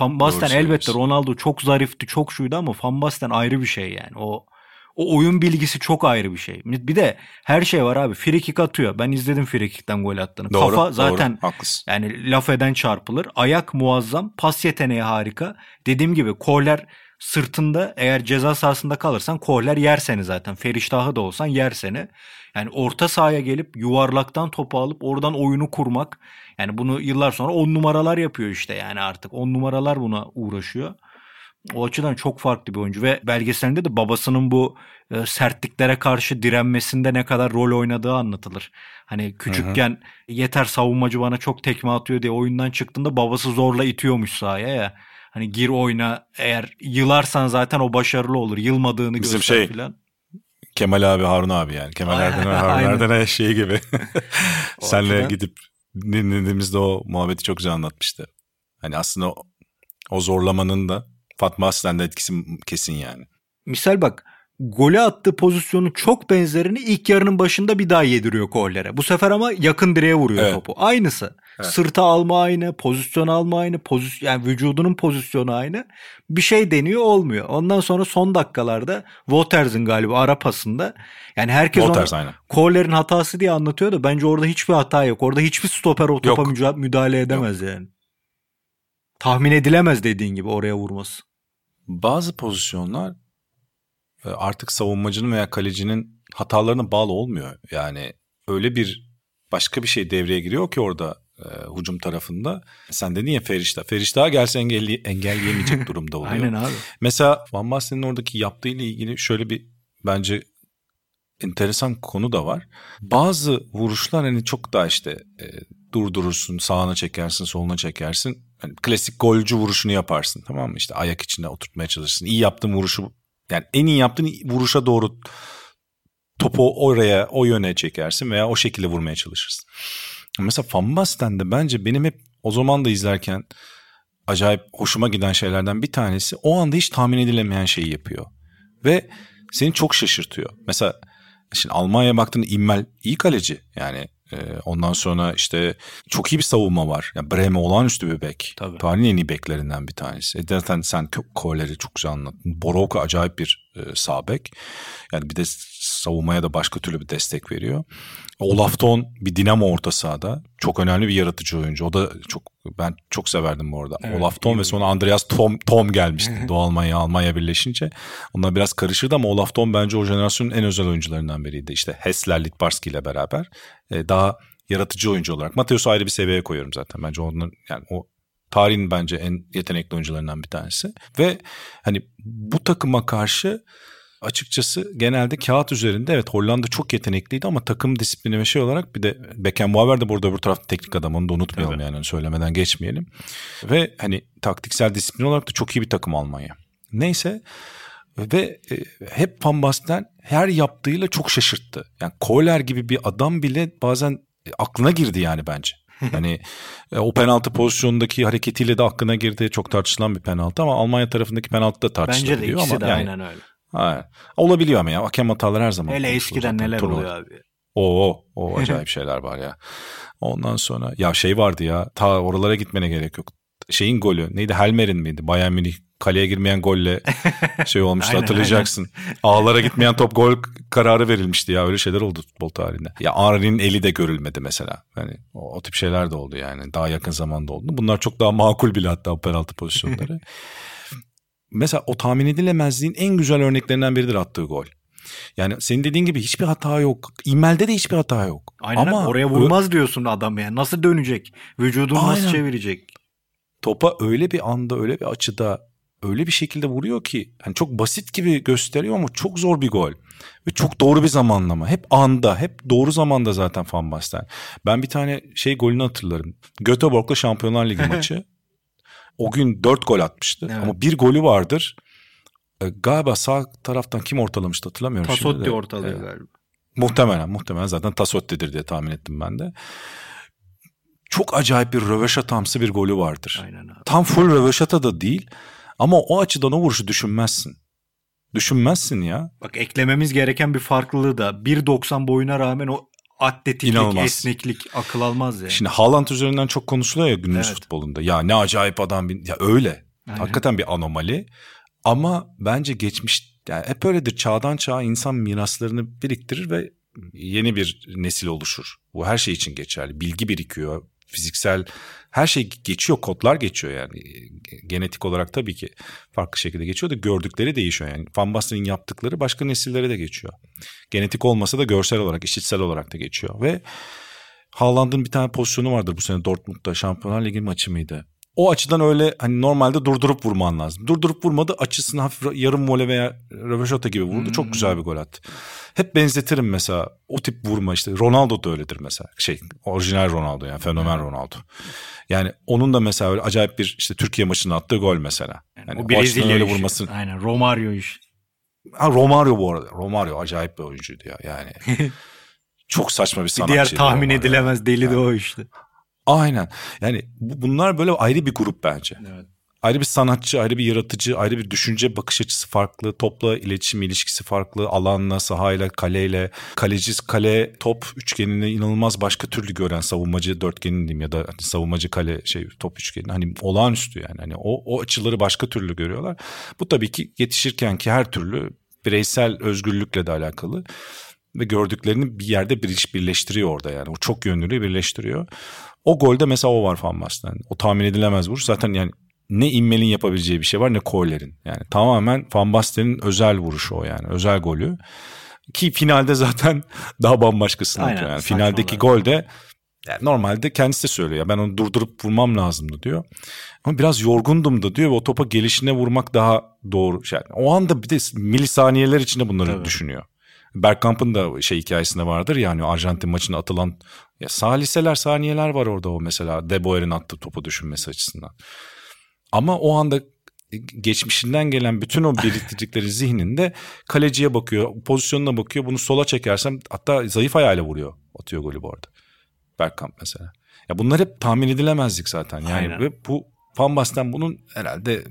Van Basten elbette Ronaldo çok zarifti, çok şuydu ama Van Basten ayrı bir şey yani. O o oyun bilgisi çok ayrı bir şey. Bir de her şey var abi. Free atıyor. Ben izledim free gol attığını. Doğru, Kafa zaten doğru, haklısın. yani laf eden çarpılır. Ayak muazzam. Pas yeteneği harika. Dediğim gibi korler sırtında eğer ceza sahasında kalırsan korler yer seni zaten. Feriştahı da olsan yer seni. Yani orta sahaya gelip yuvarlaktan topu alıp oradan oyunu kurmak. Yani bunu yıllar sonra on numaralar yapıyor işte yani artık. On numaralar buna uğraşıyor. O açıdan çok farklı bir oyuncu ve belgeselinde de babasının bu e, sertliklere karşı direnmesinde ne kadar rol oynadığı anlatılır. Hani küçükken Hı-hı. yeter savunmacı bana çok tekme atıyor diye oyundan çıktığında babası zorla itiyormuş sahaya ya. Hani gir oyna eğer yılarsan zaten o başarılı olur. Yılmadığını Bizim göster şey, filan. Kemal abi Harun abi yani. Kemal Erdoğan Harun Erdoğan şey gibi. Senle gidip dinlediğimizde o muhabbeti çok güzel anlatmıştı. Hani aslında o, o zorlamanın da Fatma Aslan'da etkisi kesin yani. Misal bak gole attığı pozisyonun çok benzerini ilk yarının başında bir daha yediriyor Kohler'e. Bu sefer ama yakın direğe vuruyor evet. topu. Aynısı. Evet. Sırta alma aynı, pozisyon alma aynı, pozisyon yani vücudunun pozisyonu aynı. Bir şey deniyor olmuyor. Ondan sonra son dakikalarda Waters'ın galiba ara pasında yani herkes Waters, onu Kohler'in hatası diye anlatıyor da bence orada hiçbir hata yok. Orada hiçbir stoper o topa yok. müdahale edemez yok. yani. Tahmin edilemez dediğin gibi oraya vurması. Bazı pozisyonlar artık savunmacının veya kalecinin hatalarına bağlı olmuyor. Yani öyle bir başka bir şey devreye giriyor ki orada e, hücum tarafında. Sen dedin ya Ferişta. Ferişta gelse engelli, engelleyemeyecek durumda oluyor. Aynen abi. Mesela Van Basten'in oradaki yaptığı ile ilgili şöyle bir bence enteresan konu da var. Bazı vuruşlar hani çok daha işte e, durdurursun, sağına çekersin, soluna çekersin. Hani klasik golcü vuruşunu yaparsın tamam mı? İşte ayak içinde oturtmaya çalışırsın. İyi yaptığın vuruşu yani en iyi yaptığın vuruşa doğru topu oraya o yöne çekersin veya o şekilde vurmaya çalışırsın. Mesela Van Basten bence benim hep o zaman da izlerken acayip hoşuma giden şeylerden bir tanesi o anda hiç tahmin edilemeyen şeyi yapıyor. Ve seni çok şaşırtıyor. Mesela şimdi Almanya'ya baktığında Immel iyi kaleci. Yani ondan sonra işte çok iyi bir savunma var. Yani Breme olağanüstü bir bek. Tabii. Tarihin en iyi beklerinden bir tanesi. E zaten sen Kohler'i çok güzel anlattın. Boroka acayip bir e, sağ bek. Yani bir de savunmaya da başka türlü bir destek veriyor. Olaf Ton bir dinamo orta sahada. Çok önemli bir yaratıcı oyuncu. O da çok ben çok severdim bu arada. Evet, Olaf Ton ve sonra Andreas Tom Tom gelmişti. Doğu Almanya Almanya birleşince. Onlar biraz karışırdı ama Olaf Ton bence o jenerasyonun en özel oyuncularından biriydi. İşte Hessler Litbarski ile beraber. Ee, daha yaratıcı oyuncu olarak. Mateus'u ayrı bir seviyeye koyuyorum zaten. Bence onun yani o tarihin bence en yetenekli oyuncularından bir tanesi. Ve hani bu takıma karşı açıkçası genelde kağıt üzerinde evet Hollanda çok yetenekliydi ama takım disiplini ve şey olarak bir de Beckenbauer de burada bu tarafta teknik adam onu da unutmayalım Tabii. yani söylemeden geçmeyelim. Ve hani taktiksel disiplin olarak da çok iyi bir takım Almanya. Neyse ve e, hep Van Basten her yaptığıyla çok şaşırttı. Yani Kohler gibi bir adam bile bazen aklına girdi yani bence. hani e, o penaltı pozisyonundaki hareketiyle de aklına girdi. Çok tartışılan bir penaltı ama Almanya tarafındaki penaltı da tartışılıyor. Bence de ikisi ama de yani, aynen öyle. Ha, olabiliyor ama ya. Hakem hataları her zaman. Hele eskiden neler turnuva. oluyor abi. Oo, o acayip şeyler var ya. Ondan sonra ya şey vardı ya. Ta oralara gitmene gerek yok. Şeyin golü neydi? Helmer'in miydi? Bayern Münih kaleye girmeyen golle şey olmuştu aynen, hatırlayacaksın. Aynen. Ağlara gitmeyen top gol kararı verilmişti ya öyle şeyler oldu futbol tarihinde. Ya Henry'nin eli de görülmedi mesela. Yani o, o tip şeyler de oldu yani daha yakın zamanda oldu. Bunlar çok daha makul bile hatta penaltı pozisyonları. Mesela o tahmin edilemezliğin en güzel örneklerinden biridir attığı gol. Yani senin dediğin gibi hiçbir hata yok. İmel'de de hiçbir hata yok. Aynen Ama oraya vurmaz diyorsun adam yani. Nasıl dönecek? Vücudunu Aynen. nasıl çevirecek? Topa öyle bir anda öyle bir açıda öyle bir şekilde vuruyor ki hani çok basit gibi gösteriyor ama çok zor bir gol. Ve çok doğru bir zamanlama. Hep anda, hep doğru zamanda zaten Van Basten. Ben bir tane şey golünü hatırlarım. Göteborg'la Şampiyonlar Ligi maçı. O gün dört gol atmıştı. Evet. Ama bir golü vardır. E, galiba sağ taraftan kim ortalamıştı hatırlamıyorum Tasotti şimdi. Tasotti ortalıyor galiba. Muhtemelen muhtemelen zaten Tasotti'dir diye tahmin ettim ben de. Çok acayip bir röveşatamsı bir golü vardır. Aynen abi. Tam full röveşata da değil ama o açıdan o vuruşu düşünmezsin. Düşünmezsin ya. Bak eklememiz gereken bir farklılığı da 1.90 boyuna rağmen o atletiklik, İnanılmaz. esneklik akıl almaz yani. Şimdi Haaland üzerinden çok konuşuluyor ya günümüz evet. futbolunda. Ya ne acayip adam. Bir... Ya öyle. Aynen. Hakikaten bir anomali. Ama bence geçmiş yani hep öyledir. Çağdan çağa insan miraslarını biriktirir ve yeni bir nesil oluşur. Bu her şey için geçerli. Bilgi birikiyor, fiziksel her şey geçiyor, kodlar geçiyor yani. Genetik olarak tabii ki farklı şekilde geçiyor da gördükleri değişiyor yani. Van Basten'in yaptıkları başka nesillere de geçiyor. Genetik olmasa da görsel olarak, işitsel olarak da geçiyor ve Haaland'ın bir tane pozisyonu vardır bu sene Dortmund'da Şampiyonlar Ligi maçı mıydı? O açıdan öyle hani normalde durdurup vurman lazım. Durdurup vurmadı açısını hafif yarım vole veya röveşata gibi vurdu. Hmm. Çok güzel bir gol attı. Hep benzetirim mesela o tip vurma işte. Ronaldo da öyledir mesela. Şey orijinal Ronaldo yani fenomen Ronaldo. Yani onun da mesela öyle acayip bir işte Türkiye maçında attığı gol mesela. Yani o Brezilya öyle vurması. Aynen Romario iş. Ha, Romario bu arada. Romario acayip bir oyuncuydu ya yani. Çok saçma bir sanatçı. Diğer tahmin edilemez deli yani. de o işte. Aynen. Yani bunlar böyle ayrı bir grup bence. Evet. Ayrı bir sanatçı, ayrı bir yaratıcı, ayrı bir düşünce bakış açısı farklı. Topla iletişim ilişkisi farklı. Alanla, sahayla, kaleyle. Kaleci, kale, top üçgenini inanılmaz başka türlü gören savunmacı dörtgenini diyeyim ya da hani savunmacı kale şey top üçgeni. Hani olağanüstü yani. Hani o, o açıları başka türlü görüyorlar. Bu tabii ki yetişirken ki her türlü bireysel özgürlükle de alakalı ve gördüklerini bir yerde bir iş birleştiriyor orada yani. O çok yönlülüğü birleştiriyor. O golde mesela o var Van Basten. O tahmin edilemez vuruş. Zaten yani ne Immel'in yapabileceği bir şey var ne Kohler'in. Yani tamamen Van Basten'in özel vuruşu o yani. Özel golü. Ki finalde zaten daha bambaşkasını Aynen, atıyor. Yani finaldeki gol de yani normalde kendisi de söylüyor. Ya ben onu durdurup vurmam lazımdı diyor. Ama biraz yorgundum da diyor ve o topa gelişine vurmak daha doğru. Yani o anda bir de milisaniyeler içinde bunları Tabii. düşünüyor. Bergkamp'ın da şey hikayesinde vardır yani Arjantin maçına atılan ya saliseler saniyeler var orada o mesela De Boer'in attığı topu düşünmesi açısından. Ama o anda geçmişinden gelen bütün o biriktirdikleri zihninde kaleciye bakıyor, pozisyonuna bakıyor. Bunu sola çekersem hatta zayıf ayağıyla vuruyor. Atıyor golü bu arada. Bergkamp mesela. Ya bunlar hep tahmin edilemezdik zaten. Yani Aynen. ve bu Van Basten bunun herhalde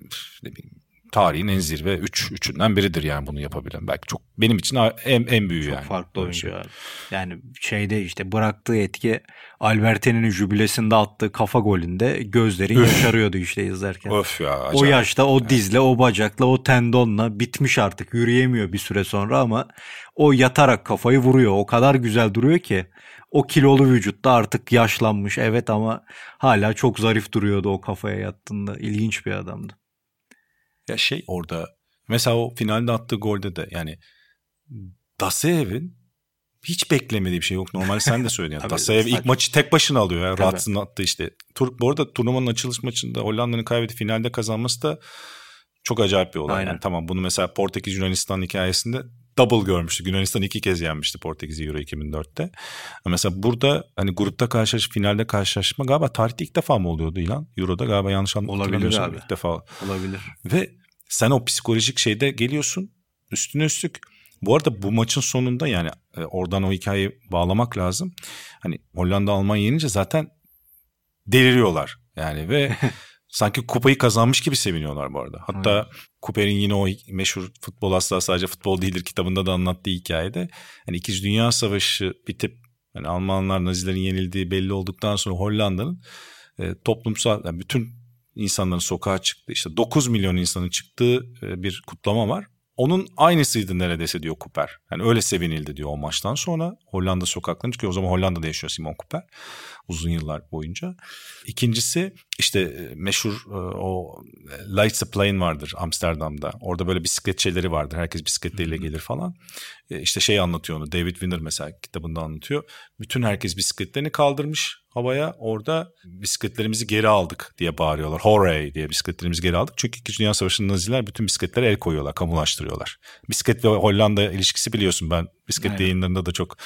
ne bileyim tarihin en zirve 3 üç, üçünden biridir yani bunu yapabilen. Belki çok benim için en en büyüğü çok yani. Çok farklı oyuncu şey. yani. Yani şeyde işte bıraktığı etki Albertini'nin jübilesinde attığı kafa golünde gözleri yaşarıyordu işte izlerken. Of ya. Acayip. O yaşta o dizle, o bacakla, o tendonla bitmiş artık. Yürüyemiyor bir süre sonra ama o yatarak kafayı vuruyor. O kadar güzel duruyor ki o kilolu vücutta artık yaşlanmış evet ama hala çok zarif duruyordu o kafaya yattığında. İlginç bir adamdı. Ya şey orada mesela o finalde attığı golde de yani Daseyev'in hiç beklemediği bir şey yok. Normal sen de söyledin. Yani Dasayev ilk maçı tek başına alıyor. Ya. Rahatsızını attı işte. Tur bu arada turnuvanın açılış maçında Hollanda'nın kaybedip finalde kazanması da çok acayip bir olay. Aynen. Yani tamam bunu mesela Portekiz Yunanistan hikayesinde double görmüştük. Yunanistan iki kez yenmişti Portekiz'i Euro 2004'te. Mesela burada hani grupta karşılaş, finalde karşılaşma galiba tarihte ilk defa mı oluyordu İlan? Euro'da galiba yanlış Olabilir abi. ilk defa. Olabilir. Ve sen o psikolojik şeyde geliyorsun üstüne üstlük. Bu arada bu maçın sonunda yani e, oradan o hikayeyi bağlamak lazım. Hani Hollanda Almanya yenince zaten deliriyorlar. Yani ve sanki kupayı kazanmış gibi seviniyorlar bu arada. Hatta. Cooper'in yine o meşhur futbol asla sadece futbol değildir kitabında da anlattığı hikayede hani İkinci Dünya Savaşı bitip hani Almanlar Nazilerin yenildiği belli olduktan sonra Hollanda'nın e, toplumsal yani bütün insanların sokağa çıktı işte 9 milyon insanın çıktığı e, bir kutlama var. Onun aynısıydı neredeyse diyor Cooper. Yani öyle sevinildi diyor o maçtan sonra. Hollanda sokaklarına çıkıyor. O zaman Hollanda'da yaşıyor Simon Cooper uzun yıllar boyunca. İkincisi işte e, meşhur e, o e, Lights a Plane vardır Amsterdam'da. Orada böyle bisiklet şeyleri vardır. Herkes bisikletleriyle gelir falan. İşte şey anlatıyor onu. David Winner mesela kitabında anlatıyor. Bütün herkes bisikletlerini kaldırmış havaya. Orada bisikletlerimizi geri aldık diye bağırıyorlar. Hooray diye bisikletlerimizi geri aldık. Çünkü 2. Dünya Savaşı'nda Naziler bütün bisikletlere el koyuyorlar, kamulaştırıyorlar. Bisiklet ve Hollanda ilişkisi biliyorsun ben bisiklet Aynen. yayınlarında da çok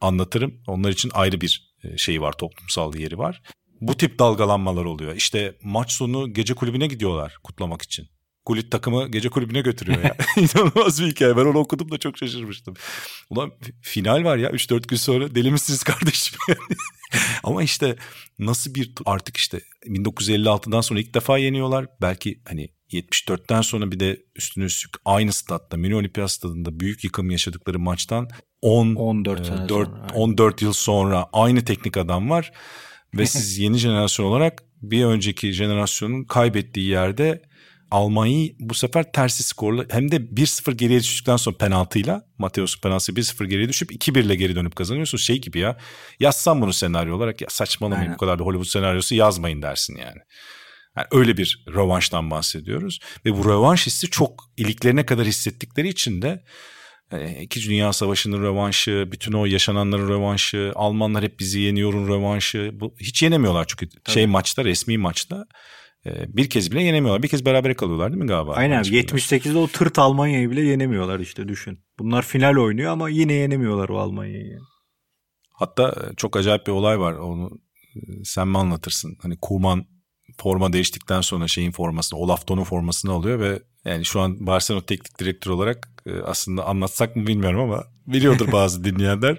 anlatırım. Onlar için ayrı bir şeyi var, toplumsal yeri var. Bu tip dalgalanmalar oluyor. İşte maç sonu gece kulübüne gidiyorlar kutlamak için. Kulit takımı gece kulübüne götürüyor ya. İnanılmaz bir hikaye. Ben onu okudum da çok şaşırmıştım. Ulan final var ya 3-4 gün sonra deli misiniz kardeşim? Ama işte nasıl bir artık işte 1956'dan sonra ilk defa yeniyorlar. Belki hani 74'ten sonra bir de üstüne üstlük aynı statta Münih Olimpiyat Stadı'nda büyük yıkım yaşadıkları maçtan 10 14 e, 4, sonra, 14 yıl sonra aynı teknik adam var ve siz yeni jenerasyon olarak bir önceki jenerasyonun kaybettiği yerde Almanya'yı bu sefer tersi skorla hem de 1-0 geriye düştükten sonra penaltıyla Mateus penaltısı 1-0 geriye düşüp 2-1 ile geri dönüp kazanıyorsun. Şey gibi ya yazsam bunu senaryo olarak ya saçmalamayın bu kadar da Hollywood senaryosu yazmayın dersin yani. Yani öyle bir rövanştan bahsediyoruz. Ve bu rövanş hissi çok iliklerine kadar hissettikleri için de e, İkinci Dünya Savaşı'nın rövanşı, bütün o yaşananların rövanşı, Almanlar hep bizi yeniyorun rövanşı. Bu, hiç yenemiyorlar çünkü Tabii. şey maçta, resmi maçta e, bir kez bile yenemiyorlar. Bir kez beraber kalıyorlar değil mi galiba? Aynen 78'de o tırt Almanya'yı bile yenemiyorlar işte düşün. Bunlar final oynuyor ama yine yenemiyorlar o Almanya'yı. Hatta e, çok acayip bir olay var. Onu sen mi anlatırsın? Hani Kuman forma değiştikten sonra şeyin formasını, Olaf Ton'un formasını alıyor ve yani şu an Barcelona teknik direktör olarak e, aslında anlatsak mı bilmiyorum ama biliyordur bazı dinleyenler.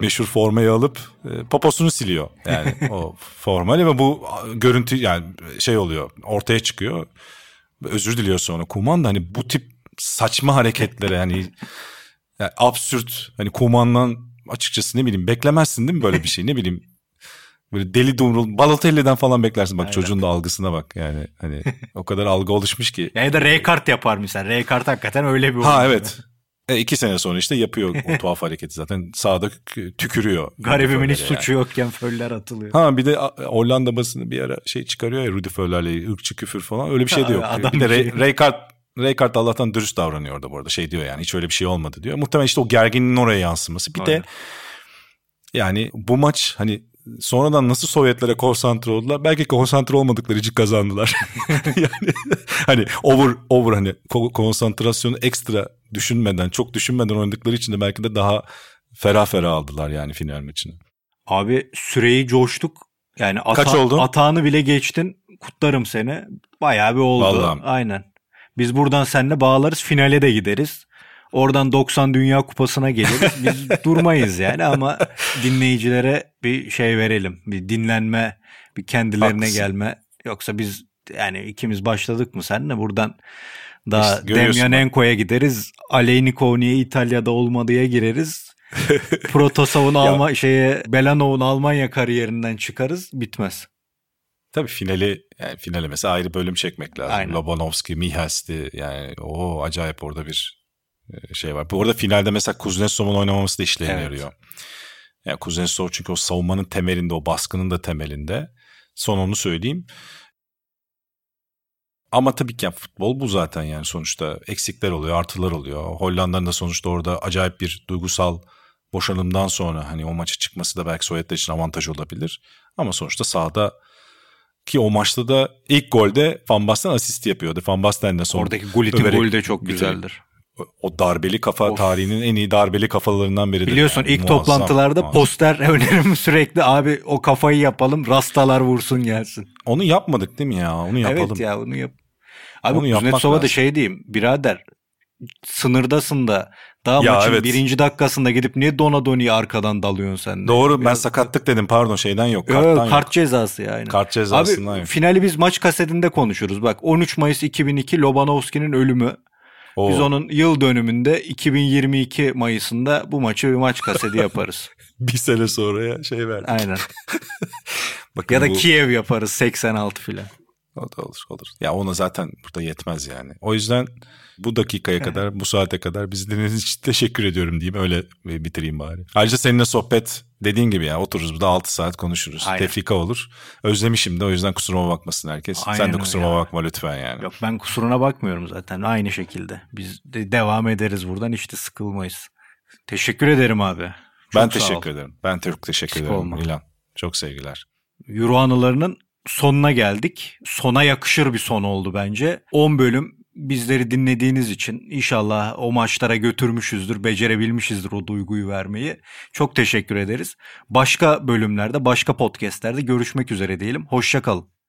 Meşhur formayı alıp e, poposunu siliyor. Yani o formayla ve bu görüntü yani şey oluyor ortaya çıkıyor. Özür diliyor sonra Kuman da hani bu tip saçma hareketlere yani, yani absürt hani Kuman'dan açıkçası ne bileyim beklemezsin değil mi böyle bir şey ne bileyim Böyle deli dumrul Balotelli'den falan beklersin bak Aynen. çocuğun da algısına bak yani hani o kadar algı oluşmuş ki. Yani da R-kart yapar mesela. R-kart hakikaten öyle bir Ha evet. E, iki sene sonra işte yapıyor o tuhaf hareketi zaten sağda tükürüyor. Garibimin hiç suçu yokken föller atılıyor. Ha bir de Hollanda basını bir ara şey çıkarıyor ya Rudy Föller'le ırkçı küfür falan öyle bir şey de yok. Adam bir de Ray, Ray Raykart Allah'tan dürüst davranıyor orada bu arada şey diyor yani hiç öyle bir şey olmadı diyor. Muhtemelen işte o gerginliğin oraya yansıması. Bir Aynen. de yani bu maç hani sonradan nasıl Sovyetlere konsantre oldular? Belki konsantre olmadıkları için kazandılar. yani hani over over hani konsantrasyonu ekstra düşünmeden, çok düşünmeden oynadıkları için de belki de daha ferah ferah aldılar yani final maçını. Abi süreyi coştuk. Yani ata, Kaç oldu? atağını bile geçtin. Kutlarım seni. Bayağı bir oldu. Vallahi. Aynen. Biz buradan seninle bağlarız finale de gideriz. Oradan 90 Dünya Kupası'na geliriz. Biz durmayız yani ama dinleyicilere bir şey verelim. Bir dinlenme, bir kendilerine Haklısın. gelme. Yoksa biz yani ikimiz başladık mı seninle buradan daha işte Demyanenko'ya gideriz. Aleynikoni'ye İtalya'da olmadıya gireriz. Protosov'un Alma şeye Belanov'un Almanya kariyerinden çıkarız. Bitmez. Tabii finali yani finale mesela ayrı bölüm çekmek lazım. Aynen. Lobanovski, Mihals'ti yani o acayip orada bir şey var. Bu arada finalde mesela Kuznetsov'un oynamaması da işlerine evet. yarıyor. Yani Kuznetsov çünkü o savunmanın temelinde, o baskının da temelinde. Son onu söyleyeyim. Ama tabii ki yani futbol bu zaten yani sonuçta eksikler oluyor, artılar oluyor. Hollanda'nın da sonuçta orada acayip bir duygusal boşanımdan sonra hani o maça çıkması da belki Sovyetler için avantaj olabilir. Ama sonuçta sahada ki o maçta da ilk golde Van Basten asist yapıyordu. Van Basten de sonra Oradaki Gullit'in golü de çok güzeldir. O darbeli kafa of. tarihinin en iyi darbeli kafalarından biridir. Biliyorsun yani. ilk Muazzam, toplantılarda muazzam. poster önerim sürekli abi o kafayı yapalım rastalar vursun gelsin. Onu yapmadık değil mi ya? Onu yapalım. Evet ya onu yap. Abi Kuznetsov'a da şey diyeyim birader sınırdasın da daha ya maçın evet. birinci dakikasında gidip niye Donadoni'yi arkadan dalıyorsun sen? Doğru ben Biraz... sakatlık dedim pardon şeyden yok. Karttan kart yok. cezası yani. Kart cezasından Abi, yok. Finali biz maç kasetinde konuşuruz. Bak 13 Mayıs 2002 Lobanovski'nin ölümü. Oo. Biz onun yıl dönümünde 2022 Mayıs'ında bu maçı bir maç kaseti yaparız. bir sene sonra ya şey verdik. Aynen. Bakın ya da bu... Kiev yaparız 86 filan. O da olur olur. Ya ona zaten burada yetmez yani. O yüzden bu dakikaya kadar, bu saate kadar bizi dinlediğiniz için teşekkür ediyorum diyeyim. Öyle bitireyim bari. Ayrıca seninle sohbet dediğin gibi ya otururuz burada 6 saat konuşuruz. Aynen. Tefrika olur. Özlemişim de o yüzden kusuruma bakmasın herkes. Aynen Sen de kusuruma ya. bakma lütfen yani. Yok ben kusuruna bakmıyorum zaten. Aynı şekilde. Biz de devam ederiz buradan hiç de sıkılmayız. Teşekkür ederim abi. Çok ben teşekkür ol. ederim. Ben çok teşekkür Sık ederim olma. İlan. Çok sevgiler. Euro anılarının sonuna geldik. Sona yakışır bir son oldu bence. 10 bölüm bizleri dinlediğiniz için inşallah o maçlara götürmüşüzdür, becerebilmişizdir o duyguyu vermeyi. Çok teşekkür ederiz. Başka bölümlerde, başka podcastlerde görüşmek üzere diyelim. Hoşçakalın.